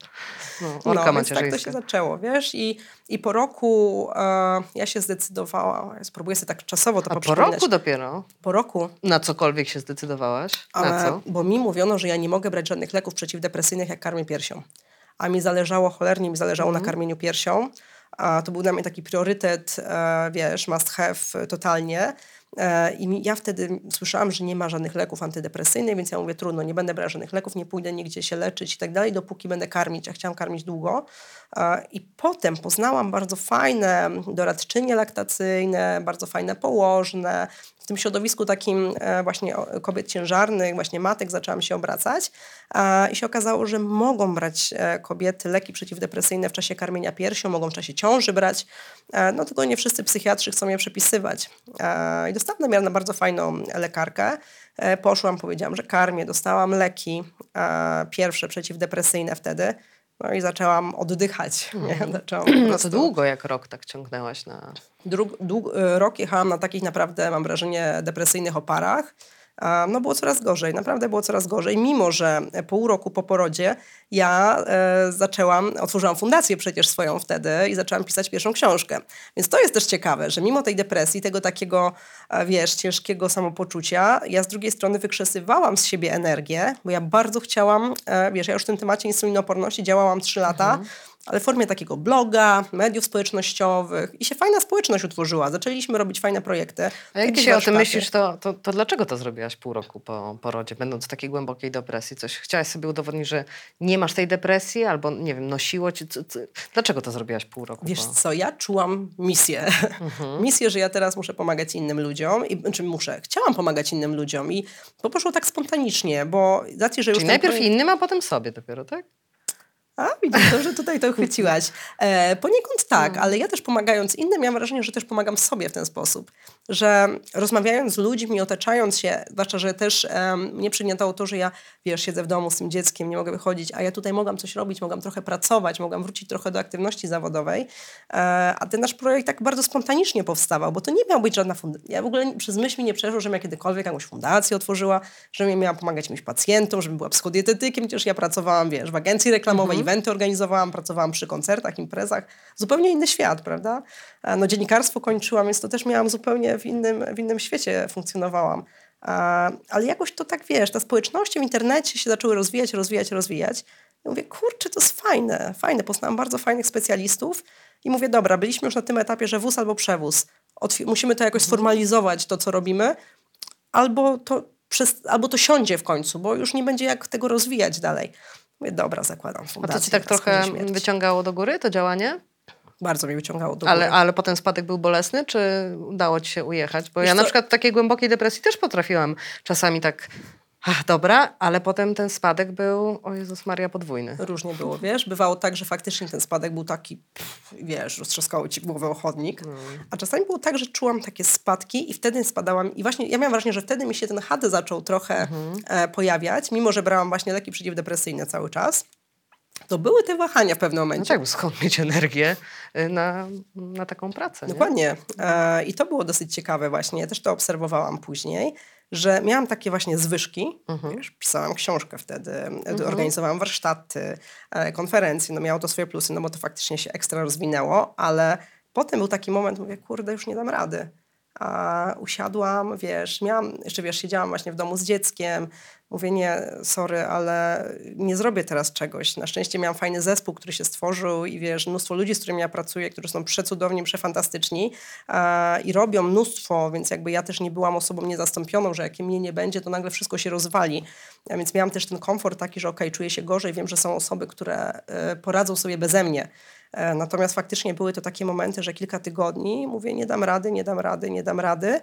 No, orka no, więc tak to się macierzyńska. zaczęło, wiesz? I, i po roku e, ja się zdecydowałam, spróbuję sobie tak czasowo to A po roku dopiero Po roku, na cokolwiek się zdecydowałaś? Na ale, co? bo mi mówiono, że ja nie mogę brać żadnych leków przeciwdepresyjnych, jak karmię piersią. A mi zależało, cholernie mi zależało Mhm. na karmieniu piersią. A to był dla mnie taki priorytet, e, wiesz, must have totalnie. E, I ja wtedy słyszałam, że nie ma żadnych leków antydepresyjnych, więc ja mówię, trudno, nie będę brać żadnych leków, nie pójdę nigdzie się leczyć i tak dalej, dopóki będę karmić. Ja chciałam karmić długo. E, I potem poznałam bardzo fajne doradczynie laktacyjne, bardzo fajne położne. Tym środowisku takim e, właśnie kobiet ciężarnych, właśnie matek zaczęłam się obracać i się okazało, że mogą brać e, kobiety leki przeciwdepresyjne w czasie karmienia piersią, mogą w czasie ciąży brać, e, no tylko nie wszyscy psychiatrzy chcą je przepisywać. I dostałam namiar na bardzo fajną lekarkę. Poszłam, powiedziałam, że karmię, dostałam leki pierwsze przeciwdepresyjne wtedy. No i zaczęłam oddychać. Nie? Zaczęłam po No to długo jak rok tak ciągnęłaś na... Dróg, dług, e, rok jechałam na takich naprawdę, mam wrażenie, depresyjnych oparach. No było coraz gorzej, naprawdę było coraz gorzej. Mimo, że pół roku po porodzie ja e, zaczęłam, otworzyłam fundację przecież swoją wtedy i zaczęłam pisać pierwszą książkę. Więc to jest też ciekawe, że mimo tej depresji, tego takiego, e, wiesz, ciężkiego samopoczucia, ja z drugiej strony wykrzesywałam z siebie energię, bo ja bardzo chciałam, e, wiesz, ja już w tym temacie insulinooporności działałam trzy lata, ale w formie takiego bloga, mediów społecznościowych i się fajna społeczność utworzyła. Zaczęliśmy robić fajne projekty. A jak dzisiaj o tym myślisz, to, to, to dlaczego to zrobiłaś pół roku po porodzie, będąc w takiej głębokiej depresji? Coś chciałaś sobie udowodnić, że nie masz tej depresji, albo nie wiem, nosiło ci... Co, co, dlaczego to zrobiłaś pół roku Wiesz po... co, ja czułam misję. Mhm. misję, że ja teraz muszę pomagać innym ludziom. I, znaczy muszę, chciałam pomagać innym ludziom i to poszło tak spontanicznie, bo z racji, że już Czyli najpierw projekt- innym, a potem sobie dopiero, tak? A, widzisz, dobrze tutaj to uchwyciłaś. E, poniekąd tak, ale ja też pomagając innym, miałam wrażenie, że też pomagam sobie w ten sposób. Że rozmawiając z ludźmi, otaczając się, zwłaszcza, że też mnie przygniatało to, że ja, wiesz, siedzę w domu z tym dzieckiem, nie mogę wychodzić, a ja tutaj mogłam coś robić, mogłam trochę pracować, mogłam wrócić trochę do aktywności zawodowej. E, a ten nasz projekt tak bardzo spontanicznie powstawał, bo to nie miał być żadna fundacja. Ja w ogóle przez myśl mi nie przeszło, żebym ja kiedykolwiek jakąś fundację otworzyła, żebym ja miała pomagać jakimś pacjentom, żebym była psychodietetykiem, chociaż ja pracowałam, wiesz, w agencji reklamowej, eventy organizowałam, pracowałam przy koncertach, imprezach. Zupełnie inny świat, prawda? E, No dziennikarstwo kończyłam, więc to też miałam zupełnie w innym, w innym świecie funkcjonowałam. E, Ale jakoś to tak, wiesz, te społeczności w internecie się zaczęły rozwijać, rozwijać, rozwijać. I mówię, kurczę, to jest fajne, fajne. Poznałam bardzo fajnych specjalistów i mówię, dobra, byliśmy już na tym etapie, że wóz albo przewóz. Otwi- musimy to jakoś sformalizować, to co robimy, albo to, przez, albo to siądzie w końcu, bo już nie będzie jak tego rozwijać dalej. Mówię, dobra, zakładam A fundację. to ci tak trochę wyciągało do góry to działanie? Bardzo mnie wyciągało do góry. Ale, ale potem spadek był bolesny, czy udało ci się ujechać? Bo Wiesz ja na co- przykład takiej głębokiej depresji też potrafiłam czasami tak, ach, dobra, ale potem ten spadek był, o Jezus Maria, podwójny. Różnie było, wiesz. Bywało tak, że faktycznie ten spadek był taki, pff, wiesz, roztrzaskało ci głowę o chodnik. A czasami było tak, że czułam takie spadki i wtedy spadałam. I właśnie ja miałam wrażenie, że wtedy mi się ten HD zaczął trochę e, pojawiać, mimo że brałam właśnie leki przeciwdepresyjne cały czas. To były te wahania w pewnym No momencie. tak, bo skąd mieć energię y, na, na taką pracę? Nie? Dokładnie. E, I to było dosyć ciekawe właśnie. Ja też to obserwowałam później, że miałam takie właśnie zwyżki. Wiesz, pisałam książkę wtedy, e, organizowałam warsztaty, e, konferencje. No miało to swoje plusy, no bo to faktycznie się ekstra rozwinęło, ale potem był taki moment, mówię, kurde, już nie dam rady. A usiadłam, wiesz, miałam, jeszcze wiesz, siedziałam właśnie w domu z dzieckiem. Mówię, nie, sorry, ale nie zrobię teraz czegoś. Na szczęście miałam fajny zespół, który się stworzył i wiesz, mnóstwo ludzi, z którymi ja pracuję, którzy są przecudowni, przefantastyczni e, i robią mnóstwo, więc jakby ja też nie byłam osobą niezastąpioną, że jak mnie nie będzie, to nagle wszystko się rozwali. A więc miałam też ten komfort taki, że okej, czuję się gorzej, wiem, że są osoby, które e, poradzą sobie beze mnie. E, Natomiast faktycznie były to takie momenty, że kilka tygodni mówię, nie dam rady, nie dam rady, nie dam rady.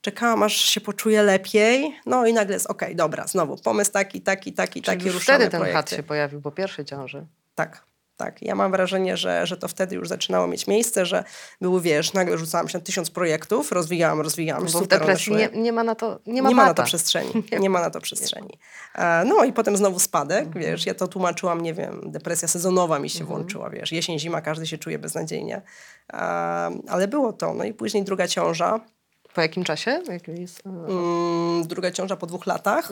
Czekałam, aż się poczuję lepiej. No i nagle jest, okej, dobra, znowu pomysł taki, taki, taki, Czyli taki, już ruszamy wtedy ten projekty. chat się pojawił po pierwszej ciąży. Tak, tak. Ja mam wrażenie, że, że to wtedy już zaczynało mieć miejsce, że były, wiesz, nagle rzucałam się na tysiąc projektów, rozwijałam, rozwijałam. Bo w super one depresji nie, nie ma na to nie ma, nie ma na to przestrzeni. Nie ma na to przestrzeni. No i potem znowu spadek, wiesz, ja to tłumaczyłam, nie wiem, depresja sezonowa mi się włączyła, wiesz, jesień, zima, każdy się czuje beznadziejnie. Ale było to. No i później druga ciąża, Po jakim czasie? Jaki jest, e, Mm, druga ciąża po dwóch latach.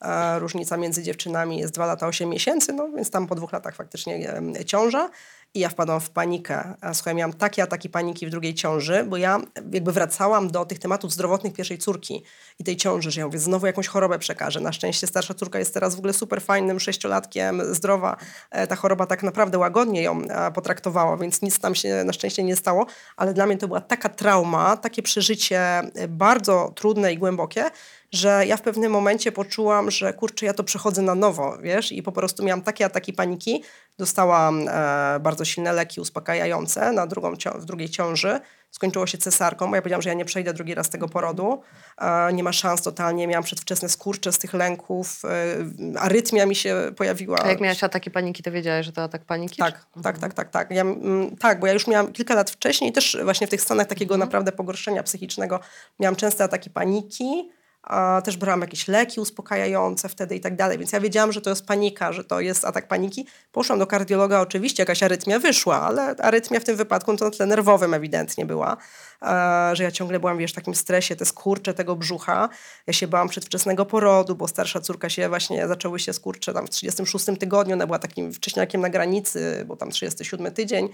E, różnica między dziewczynami jest 2 lata 8 miesięcy, no więc tam po dwóch latach faktycznie ciąża. I ja wpadłam w panikę. Słuchaj, miałam takie ataki paniki w drugiej ciąży, bo ja jakby wracałam do tych tematów zdrowotnych pierwszej córki i tej ciąży, że ja mówię, znowu jakąś chorobę przekażę. Na szczęście starsza córka jest teraz w ogóle super fajnym sześciolatkiem, zdrowa. E, Ta choroba tak naprawdę łagodnie ją e, potraktowała, więc nic tam się na szczęście nie stało, ale dla mnie to była taka trauma, takie przeżycie e, bardzo trudne i głębokie, że ja w pewnym momencie poczułam, że kurczę, ja to przechodzę na nowo, wiesz, i po prostu miałam takie ataki paniki. Dostałam e, bardzo silne leki uspokajające na drugą w drugiej ciąży. Skończyło się cesarką, bo ja powiedziałam, że ja nie przejdę drugi raz tego porodu. E, nie ma szans totalnie. Miałam przedwczesne skurcze z tych lęków. E, arytmia mi się pojawiła. A jak miałaś ataki paniki, to wiedziałaś, że to atak paniki? Tak, tak, tak, tak, tak. Ja, mm, tak, bo ja już miałam kilka lat wcześniej też właśnie w tych stanach takiego naprawdę pogorszenia psychicznego miałam częste ataki paniki, a też brałam jakieś leki uspokajające wtedy i tak dalej, więc ja wiedziałam, że to jest panika, że to jest atak paniki. Poszłam do kardiologa, oczywiście jakaś arytmia wyszła, ale arytmia w tym wypadku no to na tle nerwowym ewidentnie była, e, że ja ciągle byłam, wiesz, w takim stresie, te skurcze tego brzucha. Ja się bałam przedwczesnego porodu, bo starsza córka się właśnie, zaczęły się skurcze tam w 36 tygodniu, ona była takim wcześniakiem na granicy, bo tam 37 tydzień,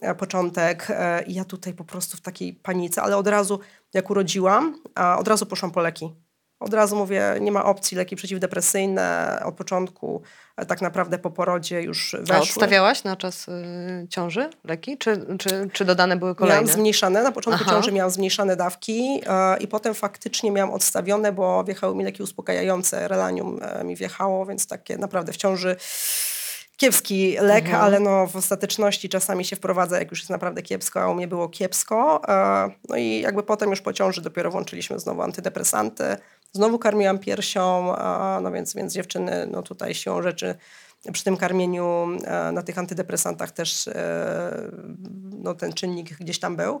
e, początek e, i ja tutaj po prostu w takiej panice, ale od razu jak urodziłam, od razu poszłam po leki. Od razu mówię, nie ma opcji, leki przeciwdepresyjne od początku, e, tak naprawdę po porodzie już A weszły. odstawiałaś na czas y, ciąży leki? Czy, czy, czy dodane były kolejne? Miałam zmniejszane, na początku Aha. ciąży miałam zmniejszane dawki e, i potem faktycznie miałam odstawione, bo wjechały mi leki uspokajające, relanium e, mi wjechało, więc takie naprawdę w ciąży kiepski lek, Mhm. ale no w ostateczności czasami się wprowadza, jak już jest naprawdę kiepsko, a u mnie było kiepsko. No i jakby potem już po ciąży dopiero włączyliśmy znowu antydepresanty. Znowu karmiłam piersią, e, no więc, więc dziewczyny no tutaj siłą rzeczy przy tym karmieniu e, na tych antydepresantach też e, no, ten czynnik gdzieś tam był.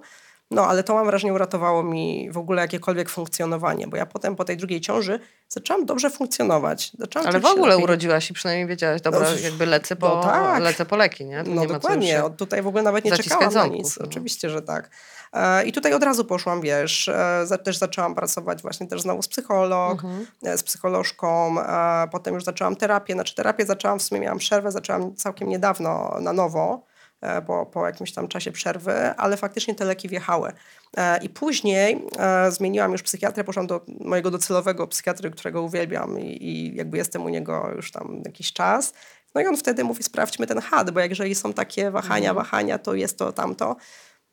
No, ale to mam wrażenie uratowało mi w ogóle jakiekolwiek funkcjonowanie, bo ja potem po tej drugiej ciąży zaczęłam dobrze funkcjonować. Zaczęłam Ale w ogóle lepiej. urodziłaś i przynajmniej wiedziałaś, dobra, No, jakby lecę po, no tak. lecę po leki, nie? No nie ma co już dokładnie, się- od tutaj w ogóle nawet nie czekałam na nic. no. Oczywiście, że tak. E, I tutaj od razu poszłam, wiesz, e, też zaczęłam pracować właśnie też znowu z psycholog, Mhm. e, z psycholożką, potem już zaczęłam terapię, znaczy terapię zaczęłam, w sumie miałam przerwę, zaczęłam całkiem niedawno na nowo, po, po jakimś tam czasie przerwy, ale faktycznie te leki wjechały. I później zmieniłam już psychiatrę, poszłam do mojego docelowego psychiatry, którego uwielbiam i, i jakby jestem u niego już tam jakiś czas. No i on wtedy mówi, sprawdźmy ten HAD, bo jeżeli są takie wahania, Mhm. wahania, to jest to tamto.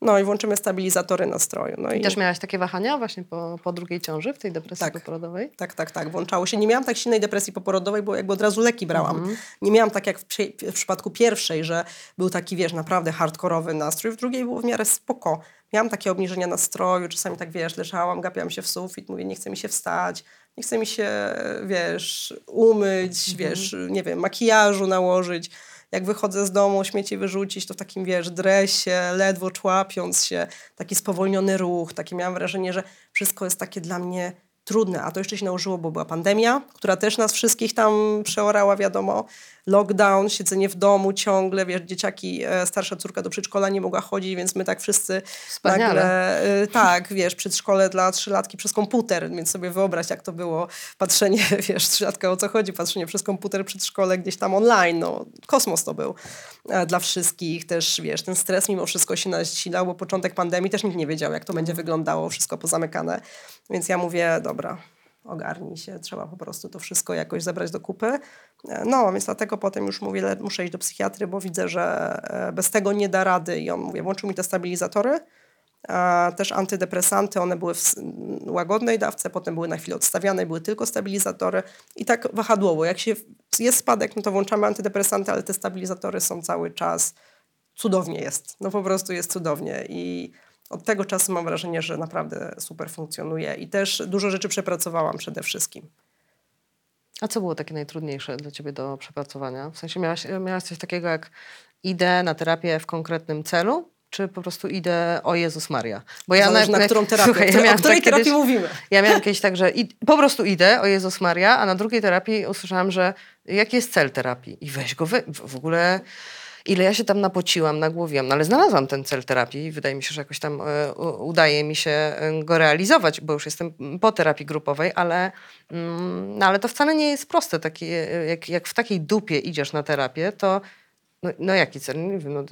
No i włączymy stabilizatory nastroju. No I też miałaś takie wahania właśnie po, po drugiej ciąży, w tej depresji Tak. poporodowej? Tak, tak, tak, włączało się. Nie miałam tak silnej depresji poporodowej, bo jakby od razu leki brałam. Mhm. Nie miałam tak jak w, w przypadku pierwszej, że był taki, wiesz, naprawdę hardkorowy nastrój. W drugiej było w miarę spoko. Miałam takie obniżenia nastroju, czasami tak, wiesz, leżałam, gapiałam się w sufit, mówię, nie chce mi się wstać, nie chce mi się, wiesz, umyć, Mhm. wiesz, nie wiem, makijażu nałożyć. Jak wychodzę z domu, śmieci wyrzucić, to w takim, wiesz, dresie, ledwo człapiąc się, taki spowolniony ruch, takie miałam wrażenie, że wszystko jest takie dla mnie trudne, a to jeszcze się nałożyło, bo była pandemia, która też nas wszystkich tam przeorała, wiadomo. Lockdown, siedzenie w domu ciągle, wiesz, dzieciaki, e, starsza córka do przedszkola nie mogła chodzić, więc my tak wszyscy Wspaniale. nagle, e, tak, wiesz, przedszkole dla trzylatki przez komputer, więc sobie wyobraź, jak to było patrzenie, wiesz, trzylatka o co chodzi, patrzenie przez komputer przedszkole gdzieś tam online, no, kosmos to był. E, dla wszystkich, też, wiesz, ten stres mimo wszystko się nasilał, bo początek pandemii też nikt nie wiedział, jak to będzie wyglądało, wszystko pozamykane, więc ja mówię, dobra, ogarnij się, trzeba po prostu to wszystko jakoś zebrać do kupy. E, No, więc dlatego potem już mówię, le- muszę iść do psychiatry, bo widzę, że e, bez tego nie da rady i on, mówię, włączył mi te stabilizatory, też antydepresanty, one były w s- łagodnej dawce, potem były na chwilę odstawiane, były tylko stabilizatory i tak wahadłowo. Jak się jest spadek, no to włączamy antydepresanty, ale te stabilizatory są cały czas, cudownie jest, no po prostu jest cudownie i od tego czasu mam wrażenie, że naprawdę super funkcjonuje i też dużo rzeczy przepracowałam przede wszystkim. A co było takie najtrudniejsze dla ciebie do przepracowania? W sensie miałaś, miałaś coś takiego jak idę na terapię w konkretnym celu, czy po prostu idę o Jezus Maria? Bo ja Zależy na, na którą terapię, Słuchaj, ja o której tak terapii kiedyś, mówimy. Ja miałam kiedyś tak, że i, po prostu idę o Jezus Maria, a na drugiej terapii usłyszałam, że jaki jest cel terapii? I weź go, wy, w ogóle ile ja się tam napociłam, nagłowiłam, no ale znalazłam ten cel terapii i wydaje mi się, że jakoś tam y, udaje mi się e, go realizować, bo już jestem po terapii grupowej, ale, mm, no, ale to wcale nie jest proste. Taki, e, jak, jak w takiej dupie idziesz na terapię, to no, no jaki cel? Nie wiem, no,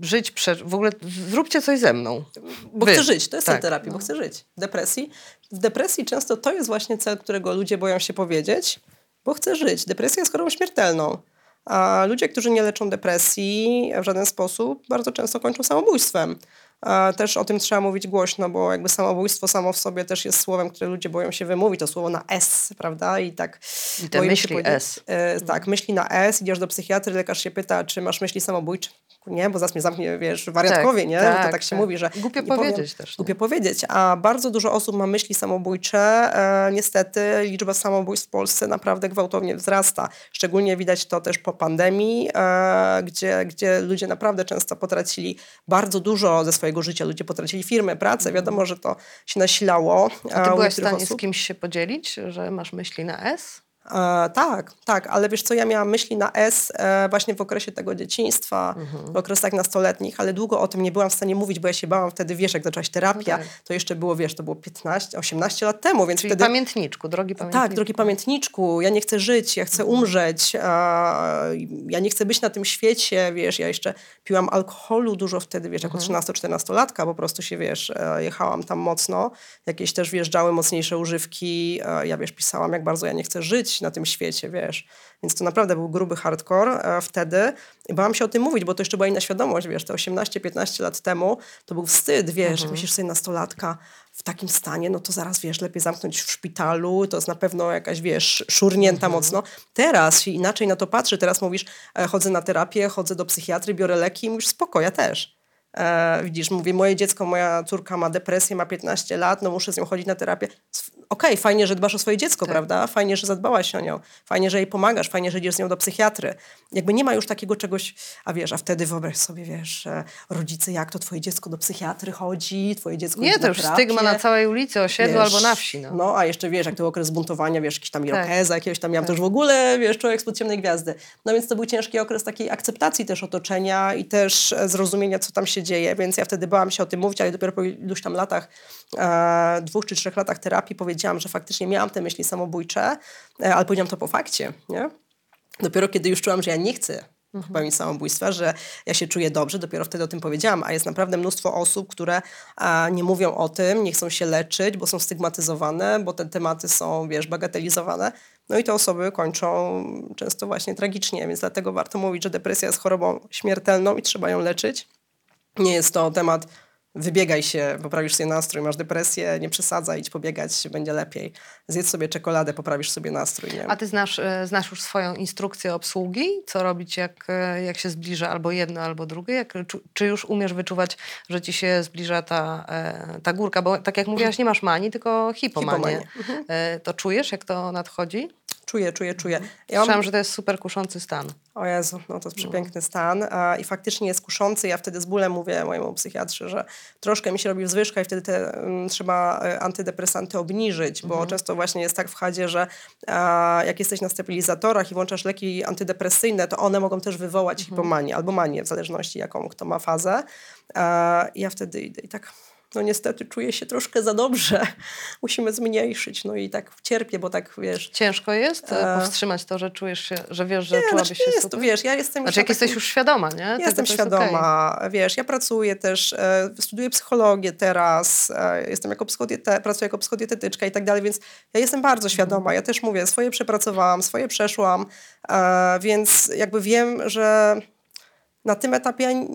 żyć, prze... w ogóle zróbcie coś ze mną. Bo Wy. chcę żyć, to jest tak. terapii, no. bo chcę żyć. Depresji. W depresji często to jest właśnie cel, którego ludzie boją się powiedzieć, bo chcę żyć. Depresja jest chorobą śmiertelną. A ludzie, którzy nie leczą depresji w żaden sposób, bardzo często kończą samobójstwem. Też o tym trzeba mówić głośno, bo jakby samobójstwo samo w sobie też jest słowem, które ludzie boją się wymówić. To słowo na S, prawda? I tak. I te myśli S. E, tak, myśli na S, idziesz do psychiatry, lekarz się pyta, czy masz myśli samobójcze nie, bo zaraz mnie zamknie, wiesz, wariatkowie, tak, nie? Tak, to tak się tak. mówi, że... Głupio powiedzieć powiem, też. Głupio powiedzieć, a bardzo dużo osób ma myśli samobójcze. E, niestety liczba samobójstw w Polsce naprawdę gwałtownie wzrasta. Szczególnie widać to też po pandemii, e, gdzie, gdzie ludzie naprawdę często potracili bardzo dużo ze swojego życia. Ludzie potracili firmę, pracę. Wiadomo, że to się nasilało. A ty byłaś w stanie osób. z kimś się podzielić, że masz myśli na S? E, tak, tak, ale wiesz co, ja miałam myśli na S e, właśnie w okresie tego dzieciństwa, mhm. w okresach nastoletnich, ale długo o tym nie byłam w stanie mówić, bo ja się bałam wtedy, wiesz, jak zaczęłaś terapia, tak. to jeszcze było, wiesz, to było 15, 18 lat temu, więc Czyli wtedy... pamiętniczku, drogi pamiętniczku. Tak, drogi pamiętniczku, ja nie chcę żyć, ja chcę mhm. umrzeć, ja nie chcę być na tym świecie, wiesz, ja jeszcze piłam alkoholu dużo wtedy, wiesz, jako mhm. 13-14-latka, po prostu się, wiesz, e, jechałam tam mocno, jakieś też wjeżdżały mocniejsze używki, ja, wiesz, pisałam, jak bardzo ja nie chcę żyć, na tym świecie, wiesz. Więc to naprawdę był gruby hardcore e, wtedy. I bałam się o tym mówić, bo to jeszcze była inna świadomość, wiesz, te 18-15 lat temu to był wstyd, wiesz, mhm. myślisz sobie nastolatka w takim stanie, no to zaraz, wiesz, lepiej zamknąć w szpitalu, to jest na pewno jakaś, wiesz, szurnięta mhm. mocno. Teraz się inaczej na to patrzy, teraz mówisz, e, chodzę na terapię, chodzę do psychiatry, biorę leki i mówisz, spoko, ja też. E, widzisz, mówię, moje dziecko, moja córka ma depresję, ma 15 lat, no muszę z nią chodzić na terapię okej, okay, fajnie, że dbasz o swoje dziecko, tak. prawda? Fajnie, że zadbałaś o nią. Fajnie, że jej pomagasz. Fajnie, że idziesz z nią do psychiatry. Jakby nie ma już takiego czegoś, a wiesz, a wtedy wyobraź sobie, wiesz, rodzice, jak to twoje dziecko do psychiatry chodzi, twoje dziecko Nie, to już terapię. stygma na całej ulicy, osiedlu wiesz, albo na wsi. No. no, a jeszcze wiesz, jak to okres buntowania, wiesz, jakiś tam tak. irokeza, tak. jakiegoś tam, miałam tak. też w ogóle, wiesz, człowiek spod ciemnej gwiazdy. No więc to był ciężki okres takiej akceptacji też otoczenia i też zrozumienia, co tam się dzieje, więc ja wtedy bałam się o tym mówić, ale dopiero po iluś tam latach, e, dwóch czy trzech latach terapii powiedziałam, że faktycznie miałam te myśli samobójcze, e, ale powiedziałam to po fakcie, nie? Dopiero kiedy już czułam, że ja nie chcę mhm. popełnić samobójstwa, że ja się czuję dobrze, dopiero wtedy o tym powiedziałam, a jest naprawdę mnóstwo osób, które a, nie mówią o tym, nie chcą się leczyć, bo są stygmatyzowane, bo te tematy są, wiesz, bagatelizowane. No i te osoby kończą często właśnie tragicznie, więc dlatego warto mówić, że depresja jest chorobą śmiertelną i trzeba ją leczyć. Nie jest to temat wybiegaj się, poprawisz sobie nastrój, masz depresję, nie przesadzaj, idź pobiegać, będzie lepiej. Zjedz sobie czekoladę, poprawisz sobie nastrój. Nie? A ty znasz, e, znasz już swoją instrukcję obsługi? Co robić, jak, e, jak się zbliża albo jedno, albo drugie? Jak, czy już umiesz wyczuwać, że ci się zbliża ta, e, ta górka? Bo tak jak mówiłaś, nie masz manii, tylko hipomanię. hipomanię. To czujesz, jak to nadchodzi? Czuję, czuję, czuję. Ja Słyszałam, mam... że to jest super kuszący stan. O Jezu, no to jest przepiękny stan a, i faktycznie jest kuszący. Ja wtedy z bólem mówię mojemu psychiatrze, że troszkę mi się robi wzwyżka i wtedy te, um, trzeba e, antydepresanty obniżyć, bo mhm. często właśnie jest tak w chadzie, że a, jak jesteś na stabilizatorach i włączasz leki antydepresyjne, to one mogą też wywołać mhm. hipomanię albo manię, w zależności jaką kto ma fazę. A, ja wtedy idę i tak no niestety czuję się troszkę za dobrze, musimy zmniejszyć, no i tak cierpię, bo tak, wiesz... Ciężko jest e... powstrzymać to, że czujesz się, że wiesz, że nie, czułabyś znaczy, się jest, super? wiesz, ja jestem... Znaczy jak jesteś już świadoma, nie? Jestem świadoma, okay. wiesz, ja pracuję też, e, studiuję psychologię teraz, e, jestem jako psychodiete, pracuję jako psychodietetyczka i tak dalej, więc ja jestem bardzo świadoma, ja też mówię, swoje przepracowałam, swoje przeszłam, e, więc jakby wiem, że na tym etapie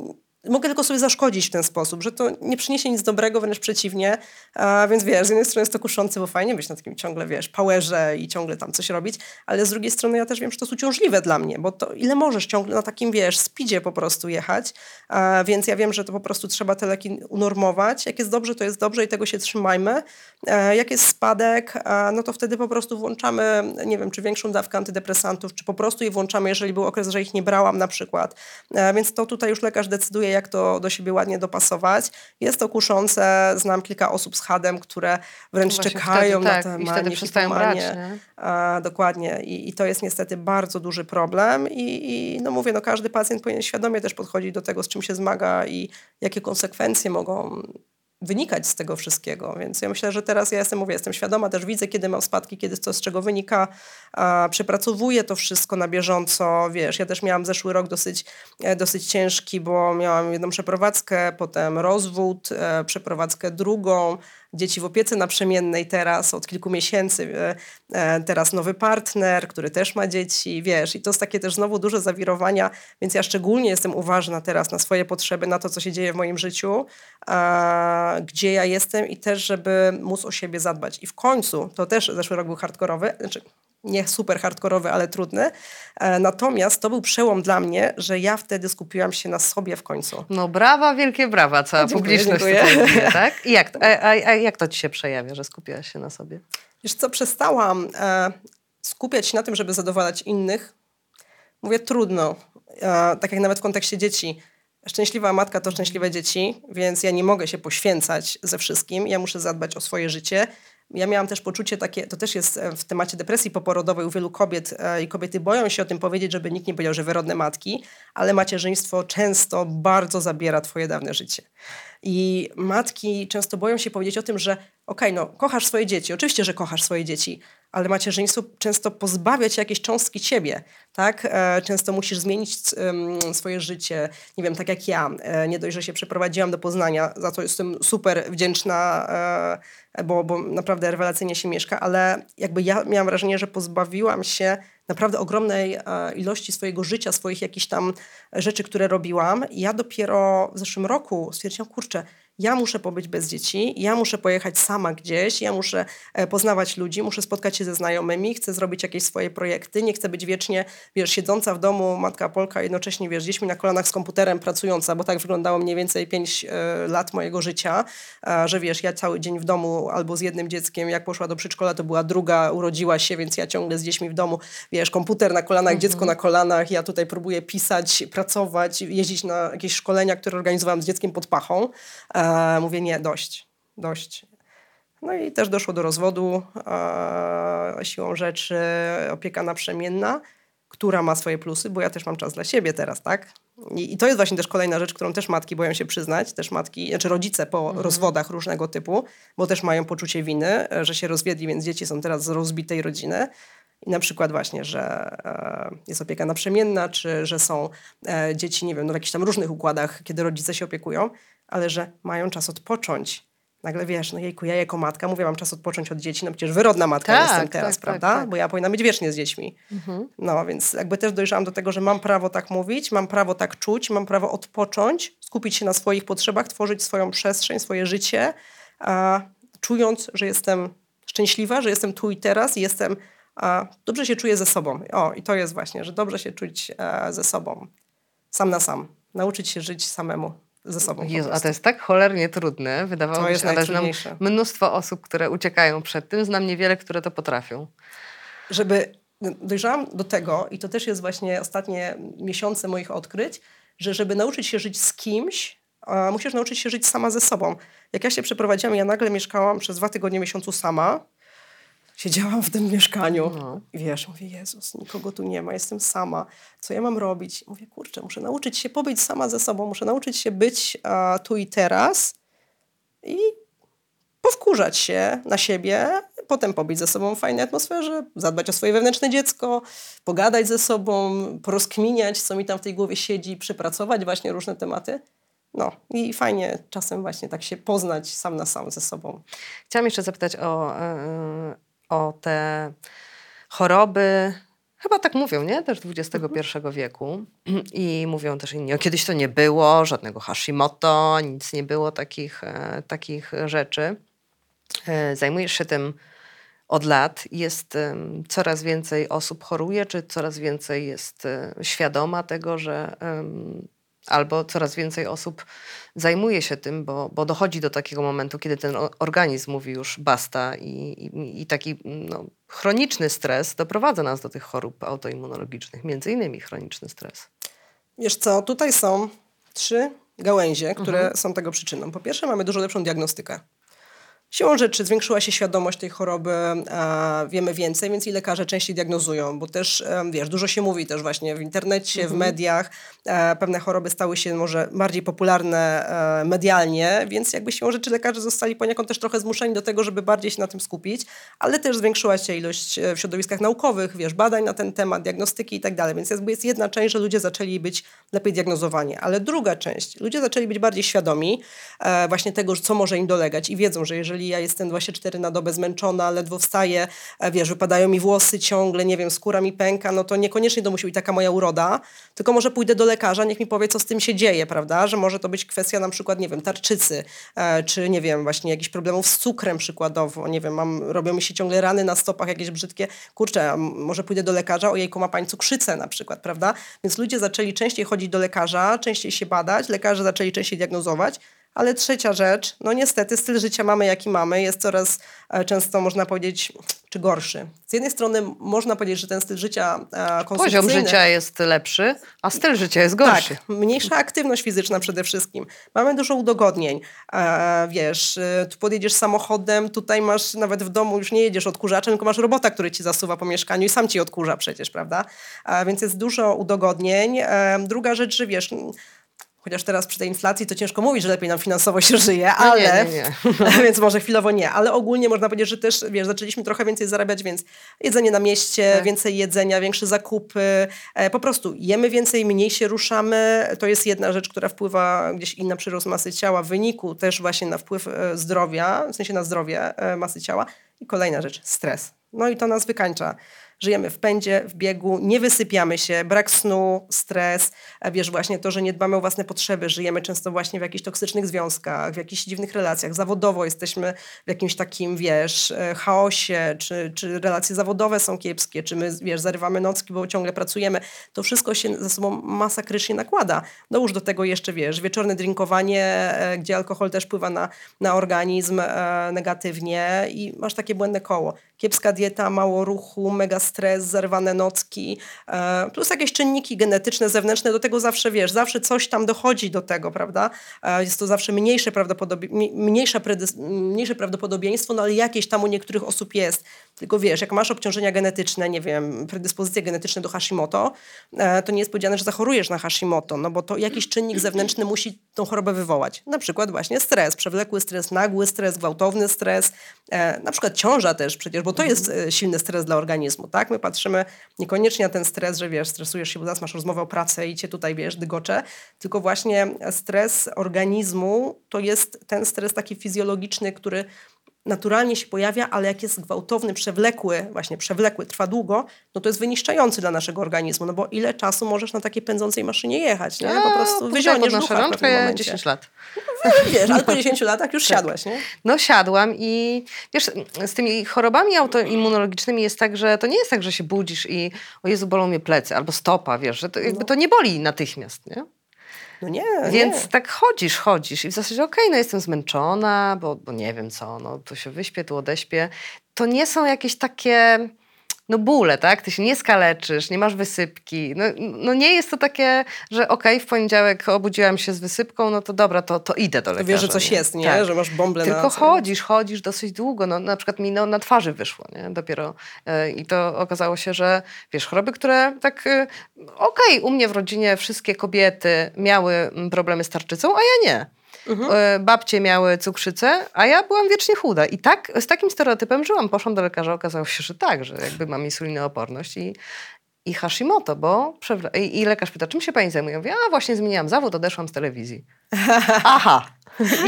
mogę tylko sobie zaszkodzić w ten sposób, że to nie przyniesie nic dobrego, wręcz przeciwnie. A, więc wiesz, z jednej strony jest to kuszące, bo fajnie być na takim ciągle, wiesz, powerze i ciągle tam coś robić, ale z drugiej strony ja też wiem, że to jest uciążliwe dla mnie, bo to ile możesz ciągle na takim, wiesz, speedzie po prostu jechać, a, więc ja wiem, że to po prostu trzeba te leki unormować. Jak jest dobrze, to jest dobrze i tego się trzymajmy. E, jak jest spadek, no to wtedy po prostu włączamy, nie wiem, czy większą dawkę antydepresantów, czy po prostu je włączamy, jeżeli był okres, że ich nie brałam na przykład. E, więc to tutaj już lekarz decyduje, jak to do siebie ładnie dopasować. Jest to kuszące. Znam kilka osób z hadem, które wręcz Właśnie czekają wtedy, na tak, te i wtedy manie, przestają brać? A, dokładnie. I, I to jest niestety bardzo duży problem. I, I no mówię, no każdy pacjent powinien świadomie też podchodzić do tego, z czym się zmaga i jakie konsekwencje mogą wynikać z tego wszystkiego. Więc ja myślę, że teraz ja jestem, mówię, jestem świadoma, też widzę, kiedy mam spadki, kiedy to z czego wynika. A, przepracowuję to wszystko na bieżąco. Wiesz, ja też miałam zeszły rok dosyć, e, dosyć ciężki, bo miałam jedną przeprowadzkę, potem rozwód, e, przeprowadzkę drugą, dzieci w opiece naprzemiennej teraz od kilku miesięcy, e, e, teraz nowy partner, który też ma dzieci, wiesz, i to jest takie też znowu duże zawirowania, więc ja szczególnie jestem uważna teraz na swoje potrzeby, na to, co się dzieje w moim życiu, gdzie ja jestem i też, żeby móc o siebie zadbać. I w końcu, to też zeszły rok był hardkorowy, znaczy nie super hardkorowy, ale trudny, e, natomiast to był przełom dla mnie, że ja wtedy skupiłam się na sobie w końcu. No brawa, wielkie brawa, cała Dziękuję, publiczność dziękuję. tutaj tak? I jak, a, a jak to ci się przejawia, że skupiłaś się na sobie? Wiesz co, przestałam e, skupiać się na tym, żeby zadowalać innych. Mówię, trudno. E, tak jak nawet w kontekście dzieci. Szczęśliwa matka to szczęśliwe dzieci, więc ja nie mogę się poświęcać ze wszystkim. Ja muszę zadbać o swoje życie. Ja miałam też poczucie takie, to też jest e, w temacie depresji poporodowej u wielu kobiet e, i kobiety boją się o tym powiedzieć, żeby nikt nie powiedział, że wyrodne matki, ale macierzyństwo często bardzo zabiera twoje dawne życie. I matki często boją się powiedzieć o tym, że okej, no kochasz swoje dzieci, oczywiście, że kochasz swoje dzieci, ale macierzyństwo często pozbawia cię jakiejś cząstki ciebie, tak? E, często musisz zmienić swoje życie, nie wiem, tak jak ja. Nie dość, że się przeprowadziłam do Poznania, za to jestem super wdzięczna, bo, bo naprawdę rewelacyjnie się mieszka, ale jakby ja miałam wrażenie, że pozbawiłam się naprawdę ogromnej e, ilości swojego życia, swoich jakichś tam rzeczy, które robiłam. I ja dopiero w zeszłym roku stwierdziłam, kurczę, ja muszę pobyć bez dzieci, ja muszę pojechać sama gdzieś, ja muszę e, poznawać ludzi, muszę spotkać się ze znajomymi, chcę zrobić jakieś swoje projekty, nie chcę być wiecznie, wiesz, siedząca w domu, matka Polka, jednocześnie, wiesz, dziećmi na kolanach z komputerem pracująca, bo tak wyglądało mniej więcej 5 e, lat mojego życia, że wiesz, ja cały dzień w domu albo z jednym dzieckiem, jak poszła do przedszkola, to była druga, urodziła się, więc ja ciągle z dziećmi w domu, wiesz, komputer na kolanach, dziecko na kolanach, ja tutaj próbuję pisać, pracować, jeździć na jakieś szkolenia, które organizowałam z dzieckiem pod pachą. E, mówię, nie, dość, dość. No i też doszło do rozwodu e, siłą rzeczy, opieka naprzemienna, która ma swoje plusy, bo ja też mam czas dla siebie teraz, tak? I, I to jest właśnie też kolejna rzecz, którą też matki boją się przyznać, też matki, znaczy rodzice po rozwodach różnego typu, bo też mają poczucie winy, e, że się rozwiedli, więc dzieci są teraz z rozbitej rodziny. I na przykład właśnie, że e, jest opieka naprzemienna, czy że są e, dzieci, nie wiem, no w jakichś tam różnych układach, kiedy rodzice się opiekują, ale że mają czas odpocząć. Nagle wiesz, no jejku, ja jako matka mówię, mam czas odpocząć od dzieci, no przecież wyrodna matka Tak, jestem tak, teraz, tak, prawda? tak. Bo ja powinna być wiecznie z dziećmi. No, więc jakby też dojrzałam do tego, że mam prawo tak mówić, mam prawo tak czuć, mam prawo odpocząć, skupić się na swoich potrzebach, tworzyć swoją przestrzeń, swoje życie, a, czując, że jestem szczęśliwa, że jestem tu i teraz i jestem, dobrze się czuję ze sobą. O, i to jest właśnie, że dobrze się czuć e, ze sobą, sam na sam, nauczyć się żyć samemu ze sobą. Jezu, a to jest tak cholernie trudne, wydawało To mi się, ale znam mnóstwo osób, które uciekają przed tym, znam niewiele, które to potrafią. żeby dojrzałam do tego, i to też jest właśnie ostatnie miesiące moich odkryć, że żeby nauczyć się żyć z kimś, musisz nauczyć się żyć sama ze sobą. Jak ja się przeprowadziłam, ja nagle mieszkałam przez dwa tygodnie miesiącu sama. Siedziałam w tym mieszkaniu No. i wiesz, mówię, Jezus, nikogo tu nie ma, jestem sama. Co ja mam robić? Mówię, kurczę, muszę nauczyć się pobyć sama ze sobą, muszę nauczyć się być a, tu i teraz i powkurzać się na siebie, potem pobyć ze sobą w fajnej atmosferze, zadbać o swoje wewnętrzne dziecko, pogadać ze sobą, porozkminiać, co mi tam w tej głowie siedzi, przepracować właśnie różne tematy. No i fajnie czasem właśnie tak się poznać sam na sam ze sobą. Chciałam jeszcze zapytać o, e, o te choroby Chyba tak mówią, nie? Też XXI wieku. I mówią też inni, o kiedyś to nie było, żadnego Hashimoto, nic nie było takich, e, takich rzeczy. E, zajmujesz się tym od lat. Jest em, coraz więcej osób choruje, czy coraz więcej jest e, świadoma tego, że albo coraz więcej osób zajmuje się tym, bo, bo dochodzi do takiego momentu, kiedy ten organizm mówi już basta i, i, i taki no, chroniczny stres doprowadza nas do tych chorób autoimmunologicznych, między innymi chroniczny stres. Wiesz co, tutaj są trzy gałęzie, które są tego przyczyną. Po pierwsze, mamy dużo lepszą diagnostykę. Siłą rzeczy zwiększyła się świadomość tej choroby, e, wiemy więcej, więc i lekarze częściej diagnozują, bo też, e, wiesz, dużo się mówi też właśnie w internecie, w mediach, e, pewne choroby stały się może bardziej popularne medialnie, więc jakby siłą rzeczy lekarze zostali poniekąd też trochę zmuszeni do tego, żeby bardziej się na tym skupić, ale też zwiększyła się ilość w środowiskach naukowych, wiesz, badań na ten temat, diagnostyki i tak dalej, więc jakby jest jedna część, że ludzie zaczęli być lepiej diagnozowani, ale druga część, ludzie zaczęli być bardziej świadomi właśnie tego, co może im dolegać i wiedzą, że jeżeli ja jestem 24 na dobę zmęczona, ledwo wstaję, e, wiesz, wypadają mi włosy ciągle, nie wiem, skóra mi pęka, no to niekoniecznie to musi być taka moja uroda, tylko może pójdę do lekarza, niech mi powie, co z tym się dzieje, prawda, że może to być kwestia na przykład, nie wiem, tarczycy, e, czy nie wiem, właśnie jakichś problemów z cukrem przykładowo, nie wiem, mam, robią mi się ciągle rany na stopach jakieś brzydkie, kurczę, może pójdę do lekarza, ojejku, ma pani cukrzycę na przykład, prawda, więc ludzie zaczęli częściej chodzić do lekarza, częściej się badać, lekarze zaczęli częściej diagnozować, ale trzecia rzecz, no niestety styl życia mamy jaki mamy, jest coraz e, często można powiedzieć, czy gorszy. Z jednej strony można powiedzieć, że ten styl życia e, Poziom konsumpcyjny... życia jest lepszy, a styl życia jest gorszy. Tak, mniejsza aktywność fizyczna przede wszystkim. Mamy dużo udogodnień. E, wiesz, tu podjedziesz samochodem, tutaj masz nawet w domu, już nie jedziesz odkurzaczem, tylko masz robota, który ci zasuwa po mieszkaniu i sam ci odkurza przecież, prawda? Więc jest dużo udogodnień. Druga rzecz, że wiesz... Chociaż teraz przy tej inflacji to ciężko mówić, że lepiej nam finansowo się żyje, No nie, ale nie, nie. więc może chwilowo nie, ale ogólnie można powiedzieć, że też wiesz, zaczęliśmy trochę więcej zarabiać, więc jedzenie na mieście, Tak. więcej jedzenia, większe zakupy, e, po prostu jemy więcej, mniej się ruszamy. To jest jedna rzecz, która wpływa gdzieś i na przyrost masy ciała, w wyniku też właśnie na wpływ e, zdrowia, w sensie na zdrowie e, masy ciała. I kolejna rzecz, stres. No i to nas wykańcza. Żyjemy w pędzie, w biegu, nie wysypiamy się, brak snu, stres, a wiesz, właśnie to, że nie dbamy o własne potrzeby, żyjemy często właśnie w jakichś toksycznych związkach, w jakichś dziwnych relacjach, zawodowo jesteśmy w jakimś takim, wiesz, e, chaosie, czy, czy relacje zawodowe są kiepskie, czy my, wiesz, zarywamy nocki, bo ciągle pracujemy. To wszystko się ze sobą masakrycznie nakłada. Dołóż do tego jeszcze, wiesz, wieczorne drinkowanie, e, gdzie alkohol też wpływa na, na organizm e, negatywnie i masz takie błędne koło. Kiepska dieta, mało ruchu, mega stres, zerwane nocki, e, plus jakieś czynniki genetyczne, zewnętrzne, do tego zawsze, wiesz, zawsze coś tam dochodzi do tego, prawda? E, jest to zawsze mniejsze, prawdopodobie, mniejsze, mniejsze prawdopodobieństwo, no ale jakieś tam u niektórych osób jest. Tylko wiesz, jak masz obciążenia genetyczne, nie wiem, predyspozycje genetyczne do Hashimoto, e, to nie jest powiedziane, że zachorujesz na Hashimoto, no bo to jakiś czynnik zewnętrzny musi tą chorobę wywołać. Na przykład właśnie stres, przewlekły stres, nagły stres, gwałtowny stres, e, na przykład ciąża też przecież, bo to jest e, silny stres dla organizmu, tak? My patrzymy niekoniecznie na ten stres, że wiesz, stresujesz się, bo zaraz masz rozmowę o pracy i cię tutaj, wiesz, dygocze, tylko właśnie stres organizmu to jest ten stres taki fizjologiczny, który naturalnie się pojawia, ale jak jest gwałtowny, przewlekły, właśnie przewlekły, trwa długo, no to jest wyniszczający dla naszego organizmu, no bo ile czasu możesz na takiej pędzącej maszynie jechać, nie? Po prostu wyzioniesz ducha rączkę momencie. 10 lat. Wiesz, ale po 10 latach już siadłaś, nie? No siadłam i wiesz, z tymi chorobami autoimmunologicznymi jest tak, że to nie jest tak, że się budzisz i o Jezu, bolą mnie plecy albo stopa, wiesz, że to, jakby to nie boli natychmiast, nie? No nie, Więc nie. tak chodzisz, chodzisz i w zasadzie okej, no jestem zmęczona, bo, bo nie wiem co, no tu się wyśpię, tu odeśpię. To nie są jakieś takie no bóle, tak? Ty się nie skaleczysz, nie masz wysypki. No, no nie jest to takie, że okej, w poniedziałek obudziłam się z wysypką, no to dobra, to, to idę do To lekarza. wiesz, że coś nie? jest, nie? Tak. Że masz bąble Tylko na... chodzisz, chodzisz dosyć długo. No, na przykład mi no, na twarzy wyszło, nie? Dopiero. E, I to okazało się, że wiesz, choroby, które tak e, okej, u mnie w rodzinie wszystkie kobiety miały mm, problemy z tarczycą, a ja nie. Mhm. E, Babcie miały cukrzycę, a ja byłam wiecznie chuda. I tak z takim stereotypem żyłam. Poszłam do lekarza, okazało się, że tak, że jakby mam insulinooporność i, i Hashimoto, bo przewle- i, i lekarz pyta, czym się pani zajmuje? Ja mówię, a właśnie zmieniłam zawód, odeszłam z telewizji. Aha.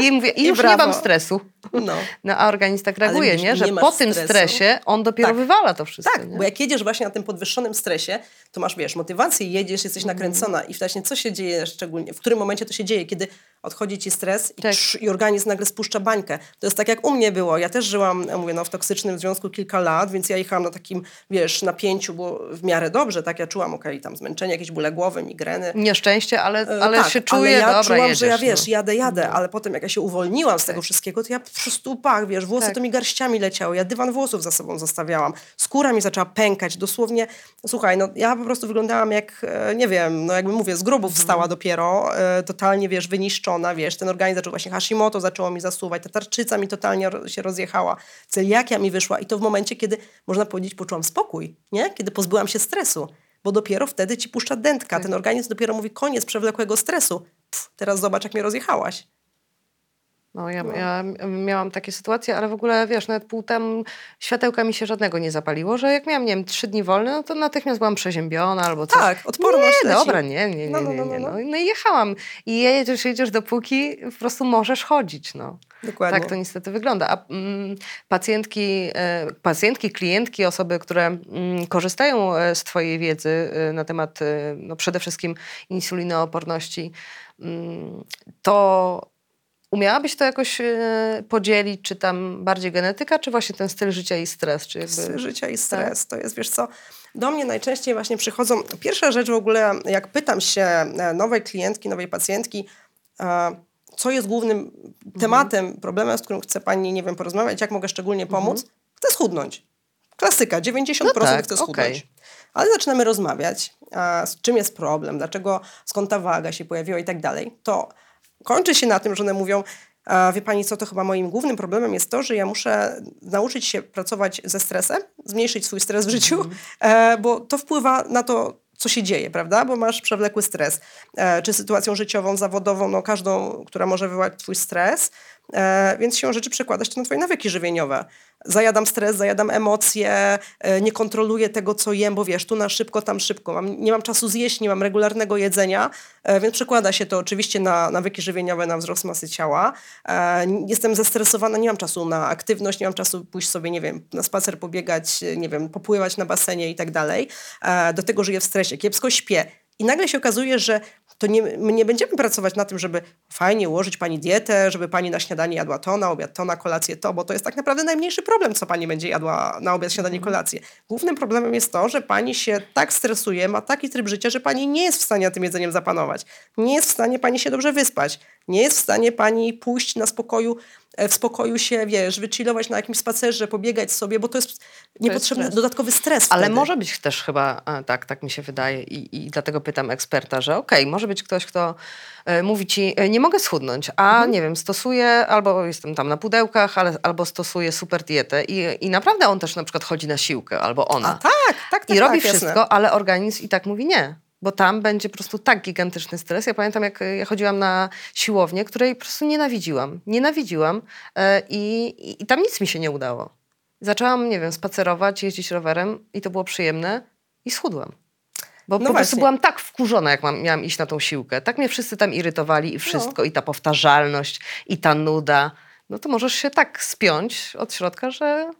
I mówię, i I już nie brawo. mam stresu. No. No a organizm tak reaguje, widzisz, nie? Że nie po tym stresu. stresie on dopiero Tak. wywala to wszystko. Tak, nie? bo jak jedziesz właśnie na tym podwyższonym stresie, to masz, wiesz, motywację, jedziesz, jesteś Mhm. nakręcona i właśnie co się dzieje szczególnie, w którym momencie to się dzieje, kiedy odchodzi ci stres i, Tak. i organizm nagle spuszcza bańkę. To jest tak jak u mnie było. Ja też żyłam, mówię, no, w toksycznym związku kilka lat, więc ja jechałam na takim, wiesz, napięciu, było w miarę dobrze, tak, ja czułam, okej, tam zmęczenie, jakieś bóle głowy, migreny. Nieszczęście, ale, E, ale tak, się czuje, ale ja dobra, czułam, jedziesz, że ja wiesz, no. Jadę, jadę, ale potem jak ja się uwolniłam z tego wszystkiego, to ja po prostu pach, wiesz, włosy Tak. to mi garściami leciały, ja dywan włosów za sobą zostawiałam, skóra mi zaczęła pękać, dosłownie, słuchaj, no ja po prostu wyglądałam jak, e, nie wiem, no jakby mówię, z grobów Mhm. wstała dopiero, e, totalnie, wiesz, wyniszczona, wiesz, ten organizm zaczął właśnie Hashimoto zaczęło mi zasuwać, ta tarczyca mi totalnie się rozjechała, celiakia mi wyszła i to w momencie, kiedy, można powiedzieć, poczułam spokój, nie? Kiedy pozbyłam się stresu. Bo dopiero wtedy ci puszcza dętka. Ten organizm dopiero mówi koniec przewlekłego stresu. Pff, teraz zobacz, jak mnie rozjechałaś. No, ja, ja miałam takie sytuacje, ale w ogóle, wiesz, nawet pół tam światełka mi się żadnego nie zapaliło, że jak miałam, nie wiem, trzy dni wolne, no to natychmiast byłam przeziębiona albo coś. Tak, odporność Nie, leci. dobra, nie, nie, nie, No, no, nie, no, nie. no, No, no. no i jechałam. I jedziesz, jedziesz dopóki po prostu możesz chodzić, no. Dokładnie. Tak to niestety wygląda. A mm, pacjentki, e, pacjentki, klientki, osoby, które mm, korzystają e, z Twojej wiedzy e, na temat no, przede wszystkim insulinooporności, mm, to umiałabyś to jakoś e, podzielić, czy tam bardziej genetyka, czy właśnie ten styl życia i stres? Czy jakby... Styl życia i stres. Tak. To jest, wiesz co, do mnie najczęściej właśnie przychodzą, pierwsza rzecz w ogóle, jak pytam się e, nowej klientki, nowej pacjentki, e, co jest głównym Mhm. tematem, problemem, z którym chce pani, nie wiem, porozmawiać, jak mogę szczególnie pomóc, chcę schudnąć. Klasyka, 90% Mhm. No tak, chce schudnąć. okej. Ale zaczynamy rozmawiać, z czym jest problem, dlaczego, skąd ta waga się pojawiła i tak dalej, to kończy się na tym, że one mówią, a wie pani co, to chyba moim głównym problemem jest to, że ja muszę nauczyć się pracować ze stresem, zmniejszyć swój stres w życiu, e, bo to wpływa na to, co się dzieje, prawda? Bo masz przewlekły stres, e, czy sytuacją życiową, zawodową, no każdą, która może wywołać twój stres, e, więc siłą rzeczy przekładasz to na twoje nawyki żywieniowe. Zajadam stres, zajadam emocje, e, nie kontroluję tego, co jem, bo wiesz, tu na szybko, tam szybko. Mam, nie mam czasu zjeść, nie mam regularnego jedzenia, e, więc przekłada się to oczywiście na nawyki żywieniowe, na wzrost masy ciała. Jestem zestresowana, nie mam czasu na aktywność, nie mam czasu pójść sobie, nie wiem, na spacer pobiegać, nie wiem, popływać na basenie i tak dalej. Do tego żyję w stresie, kiepsko śpię. I nagle się okazuje, że to nie, my nie będziemy pracować na tym, żeby fajnie ułożyć pani dietę, żeby pani na śniadanie jadła to, na obiad to, na kolację to, bo to jest tak naprawdę najmniejszy problem, co pani będzie jadła na obiad, śniadanie, kolację. Głównym problemem jest to, że pani się tak stresuje, ma taki tryb życia, że pani nie jest w stanie tym jedzeniem zapanować. Nie jest w stanie pani się dobrze wyspać. Nie jest w stanie pani pójść na spokoju, w spokoju się, wiesz, wychillować na jakimś spacerze, pobiegać sobie, bo to jest niepotrzebny stres. dodatkowy stres Ale wtedy. może być też chyba, a, tak, tak mi się wydaje i, i dlatego pytam eksperta, że okej, może być ktoś, kto e, mówi ci, e, nie mogę schudnąć, a Mhm. nie wiem, stosuję, albo jestem tam na pudełkach, ale, albo stosuję super dietę i, i naprawdę on też na przykład chodzi na siłkę, albo ona. A tak, tak, tak. I robi tak, jasne. wszystko, ale organizm i tak mówi nie. Bo tam będzie po prostu tak gigantyczny stres. Ja pamiętam, jak e, ja chodziłam na siłownię, której po prostu nienawidziłam. Nienawidziłam e, i, i, i tam nic mi się nie udało. Zaczęłam, nie wiem, spacerować, jeździć rowerem i to było przyjemne i schudłam. Bo No po prostu byłam tak wkurzona, jak mam, miałam iść na tą siłkę. Tak mnie wszyscy tam irytowali i wszystko, No. i ta powtarzalność, i ta nuda. No to możesz się tak spiąć od środka, że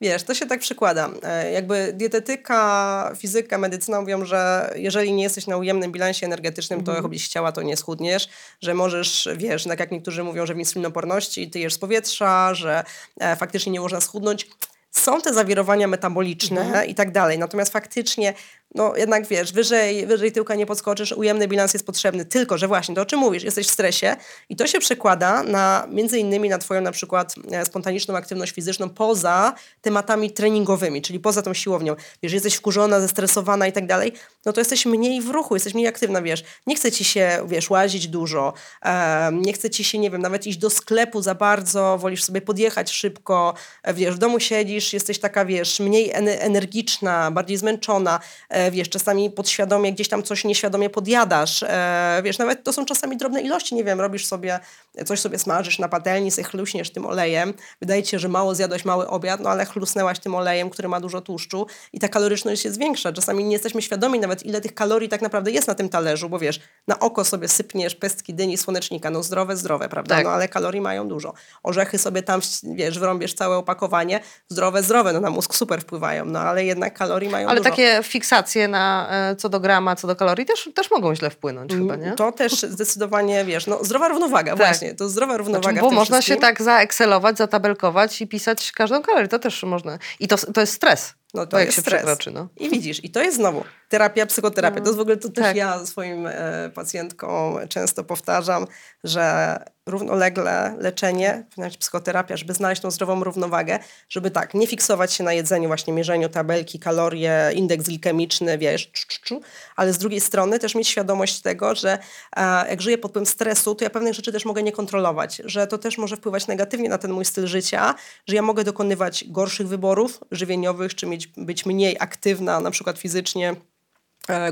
Wiesz, to się tak przykłada. E, Jakby dietetyka, fizyka, medycyna mówią, że jeżeli nie jesteś na ujemnym bilansie energetycznym, to chodzisz ciała, to nie schudniesz, że możesz, wiesz, tak jak niektórzy mówią, że w insulinoporności ty jesz z powietrza, że e, faktycznie nie można schudnąć. Są te zawirowania metaboliczne i tak dalej, natomiast faktycznie, no jednak wiesz, wyżej, wyżej tyłka nie podskoczysz, ujemny bilans jest potrzebny, tylko że właśnie to, o czym mówisz, jesteś w stresie i to się przekłada na, między innymi na twoją na przykład e, spontaniczną aktywność fizyczną poza tematami treningowymi, czyli poza tą siłownią. Jeżeli jesteś wkurzona, zestresowana i tak dalej, no to jesteś mniej w ruchu, jesteś mniej aktywna, wiesz. Nie chce ci się, wiesz, łazić dużo, em, nie chce ci się, nie wiem, nawet iść do sklepu za bardzo, wolisz sobie podjechać szybko, e, wiesz, w domu siedzisz, jesteś taka, wiesz, mniej ene- energiczna, bardziej zmęczona, wiesz, czasami podświadomie gdzieś tam coś nieświadomie podjadasz, e, wiesz, nawet to są czasami drobne ilości, nie wiem, robisz sobie, coś sobie smażysz na patelni, sobie chluśniesz tym olejem, wydaje ci się, że mało zjadłeś mały obiad, no ale chlusnęłaś tym olejem, który ma dużo tłuszczu i ta kaloryczność jest większa. Czasami nie jesteśmy świadomi nawet, ile tych kalorii tak naprawdę jest na tym talerzu, bo wiesz, na oko sobie sypniesz pestki dyni, słonecznika, no zdrowe, zdrowe, prawda? Tak. No ale kalorii mają dużo. Orzechy sobie tam, wiesz, wrąbiesz całe opakowanie, zdrowe, zdrowe, no na mózg super wpływają, no ale jednak kalorii mają Ale dużo. takie fiksacje na e, co do grama, co do kalorii też, też mogą źle wpłynąć chyba, nie? To też zdecydowanie, wiesz, no zdrowa równowaga, Tak. właśnie, to zdrowa równowaga Znaczy, bo można wszystkim. się tak zaekselować, zatabelkować i pisać każdą kalorię. To też można. I to, to jest stres. No to jak jest się stres. No. I widzisz, i to jest znowu terapia, psychoterapia. To jest w ogóle, to też tak. ja swoim e, pacjentkom często powtarzam, że równolegle leczenie, nawet psychoterapia, żeby znaleźć tą zdrową równowagę, żeby tak, nie fiksować się na jedzeniu, właśnie mierzeniu tabelki, kalorie, indeks glikemiczny, wiesz, czu, czu, czu, ale z drugiej strony też mieć świadomość tego, że e, jak żyję pod wpływem stresu, to ja pewnych rzeczy też mogę nie kontrolować, że to też może wpływać negatywnie na ten mój styl życia, że ja mogę dokonywać gorszych wyborów żywieniowych, czy mieć, być mniej aktywna, na przykład fizycznie,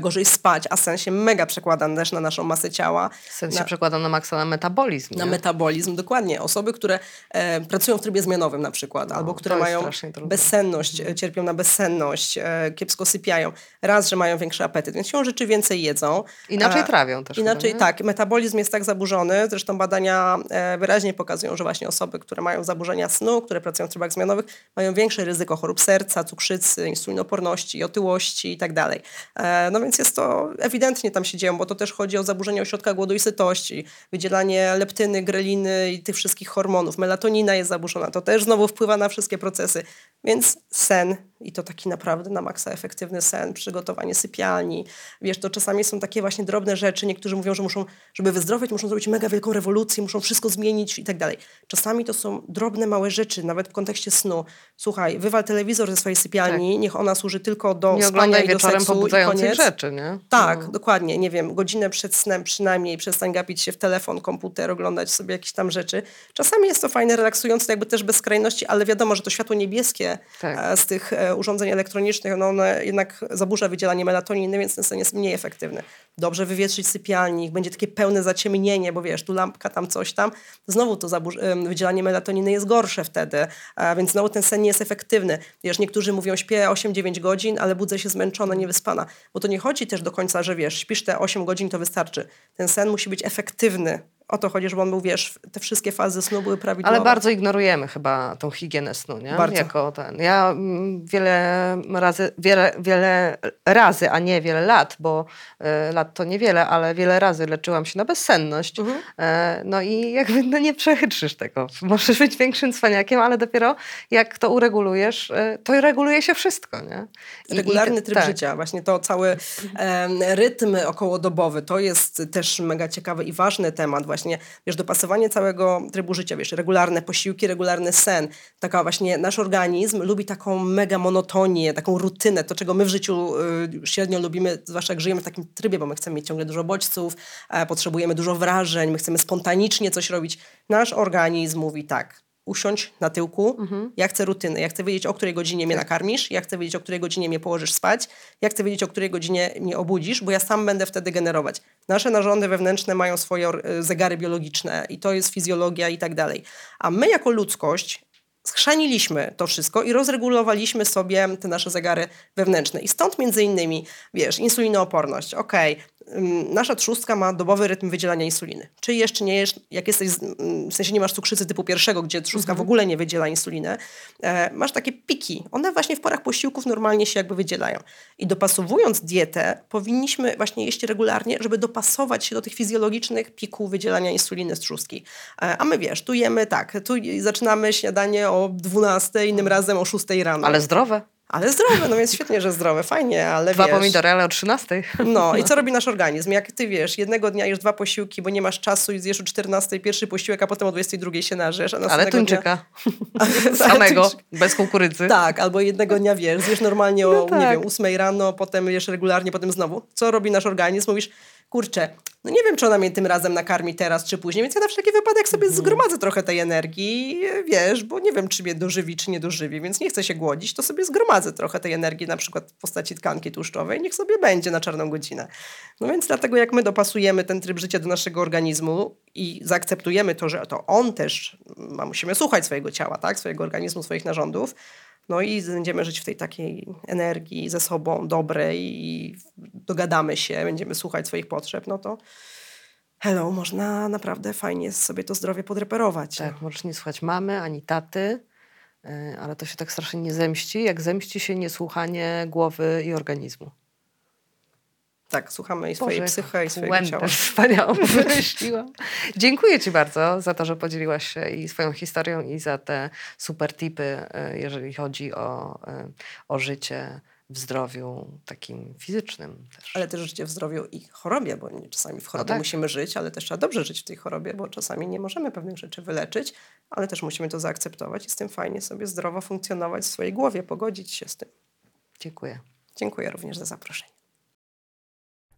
gorzej spać, a sen się mega przekłada też na naszą masę ciała. Sens na, się przekłada na maksa na metabolizm. na nie? metabolizm, dokładnie. Osoby, które e, pracują w trybie zmianowym na przykład, albo które No, to jest mają trudne. bezsenność, e, cierpią na bezsenność, e, kiepsko sypiają. Raz, że mają większy apetyt, więc siłą rzeczy więcej jedzą. Inaczej A- trawią też. Inaczej chyba, tak, metabolizm jest tak zaburzony, zresztą badania e, wyraźnie pokazują, że właśnie osoby, które mają zaburzenia snu, które pracują w trybach zmianowych, mają większe ryzyko chorób serca, cukrzycy, insulinoporności, otyłości i tak dalej. E, No więc jest to ewidentnie tam się dzieją, bo to też chodzi o zaburzenia ośrodka głodu i sytości, wydzielanie leptyny, greliny i tych wszystkich hormonów. Melatonina jest zaburzona, to też znowu wpływa na wszystkie procesy. Więc sen i to taki naprawdę na maksa efektywny sen, przygotowanie sypialni. Wiesz, to czasami są takie właśnie drobne rzeczy. Niektórzy mówią, że muszą, żeby wyzdrowieć, muszą zrobić mega wielką rewolucję, muszą wszystko zmienić i tak dalej. Czasami to są drobne, małe rzeczy, nawet w kontekście snu. Słuchaj, wywal telewizor ze swojej sypialni, niech ona służy tylko do Tak. Nie spania i do seksu i pobudzających koniec. rzeczy, nie? Tak, No. dokładnie. Nie wiem, godzinę przed snem przynajmniej przestań gapić się w telefon, komputer, oglądać sobie jakieś tam rzeczy. Czasami jest to fajne, relaksujące, jakby też bez skrajności, ale wiadomo, że to światło niebieskie Tak. e, z tych e, urządzeń elektronicznych, no one jednak zaburza wydzielanie melatoniny, więc ten sen jest mniej efektywny. Dobrze wywietrzyć sypialni, niech będzie takie pełne zaciemnienie, bo wiesz, tu lampka, tam coś tam. Znowu to wydzielanie melatoniny jest gorsze wtedy, więc znowu ten sen nie jest efektywny. Wiesz, niektórzy mówią, śpię 8-9 godzin, ale budzę się zmęczona, niewyspana. Bo to nie chodzi też do końca, że wiesz, śpisz te 8 godzin, to wystarczy. Ten sen musi być efektywny. O to chodzi, żeby on był, wiesz, te wszystkie fazy snu były prawidłowe. Ale bardzo ignorujemy chyba tą higienę snu, nie? Bardzo. Jako ten. Ja mm, wiele razy, wiele, wiele razy, a nie wiele lat, bo e, lat to niewiele, ale wiele razy leczyłam się na bezsenność. Mhm. E, no i jakby no nie przechytrzysz tego. Możesz być większym cwaniakiem, ale dopiero jak to uregulujesz, e, to reguluje się wszystko, nie? I- i Regularny te- tryb tak. życia, właśnie to cały rytm okołodobowy, to jest też mega ciekawy i ważny temat właśnie, wiesz, dopasowanie całego trybu życia, wiesz, regularne posiłki, regularny sen, taka właśnie nasz organizm lubi taką mega monotonię, taką rutynę, to czego my w życiu y, średnio lubimy, zwłaszcza jak żyjemy w takim trybie, bo my chcemy mieć ciągle dużo bodźców, e, potrzebujemy dużo wrażeń, my chcemy spontanicznie coś robić. Nasz organizm mówi tak, usiądź na tyłku. Ja chcę rutyny. Ja chcę wiedzieć, o której godzinie mnie nakarmisz. Ja chcę wiedzieć, o której godzinie mnie położysz spać. Ja chcę wiedzieć, o której godzinie mnie obudzisz, bo ja sam będę wtedy generować. Nasze narządy wewnętrzne mają swoje y, zegary biologiczne i to jest fizjologia i tak dalej. A my jako ludzkość schrzaniliśmy to wszystko i rozregulowaliśmy sobie te nasze zegary wewnętrzne. I stąd między innymi, wiesz, insulinooporność. Okej, ym, nasza trzustka ma dobowy rytm wydzielania insuliny. Czy jesz, czy nie jesz, jak jesteś, w sensie nie masz cukrzycy typu pierwszego, gdzie trzustka w ogóle nie wydziela insulinę, e, masz takie piki. One właśnie w porach posiłków normalnie się jakby wydzielają. I dopasowując dietę, powinniśmy właśnie jeść regularnie, żeby dopasować się do tych fizjologicznych pików wydzielania insuliny z trzustki. E, a my wiesz, tu jemy tak, tu zaczynamy śniadanie o 12, innym razem o 6 rano. Ale zdrowe. Ale zdrowe, no więc świetnie, że zdrowe, fajnie, ale Dwa wiesz... pomidory, ale o 13. No i co robi nasz organizm? Jak ty wiesz, jednego dnia jesz dwa posiłki, bo nie masz czasu i zjesz o 14 pierwszy posiłek, a potem o 22 się narzesz, a Ale tuńczyka. Dnia... Samego, bez kukurydzy. Tak, albo jednego dnia wiesz, zjesz normalnie o, No nie tak. wiem, 8 rano, potem jesz regularnie, potem znowu. Co robi nasz organizm? Mówisz, kurczę, no nie wiem, czy ona mnie tym razem nakarmi teraz, czy później, więc ja na wszelki wypadek sobie zgromadzę trochę tej energii, wiesz, bo nie wiem, czy mnie dożywi, czy nie dożywi, więc nie chcę się głodzić, to sobie zgromadzę trochę tej energii, na przykład w postaci tkanki tłuszczowej, niech sobie będzie na czarną godzinę. No więc dlatego, jak my dopasujemy ten tryb życia do naszego organizmu i zaakceptujemy to, że to on też, ma, musimy słuchać swojego ciała, tak, swojego organizmu, swoich narządów, no i będziemy żyć w tej takiej energii ze sobą dobrej i dogadamy się, będziemy słuchać swoich potrzeb, no to hello, można naprawdę fajnie sobie to zdrowie podreperować. Tak, możesz nie słuchać mamy ani taty, y, ale to się tak strasznie nie zemści, jak zemści się niesłuchanie głowy i organizmu. Tak, słuchamy i swojej Boże, psyche, i swojego ciała. wspaniałą wymyśliłam. Dziękuję Ci bardzo za to, że podzieliłaś się i swoją historią i za te super tipy, y, jeżeli chodzi o, y, o życie w zdrowiu takim fizycznym też. Ale też życie w zdrowiu i chorobie, bo czasami w chorobie tak. musimy żyć, ale też trzeba dobrze żyć w tej chorobie, bo czasami nie możemy pewnych rzeczy wyleczyć, ale też musimy to zaakceptować i z tym fajnie sobie zdrowo funkcjonować w swojej głowie, pogodzić się z tym. Dziękuję. Dziękuję również za zaproszenie.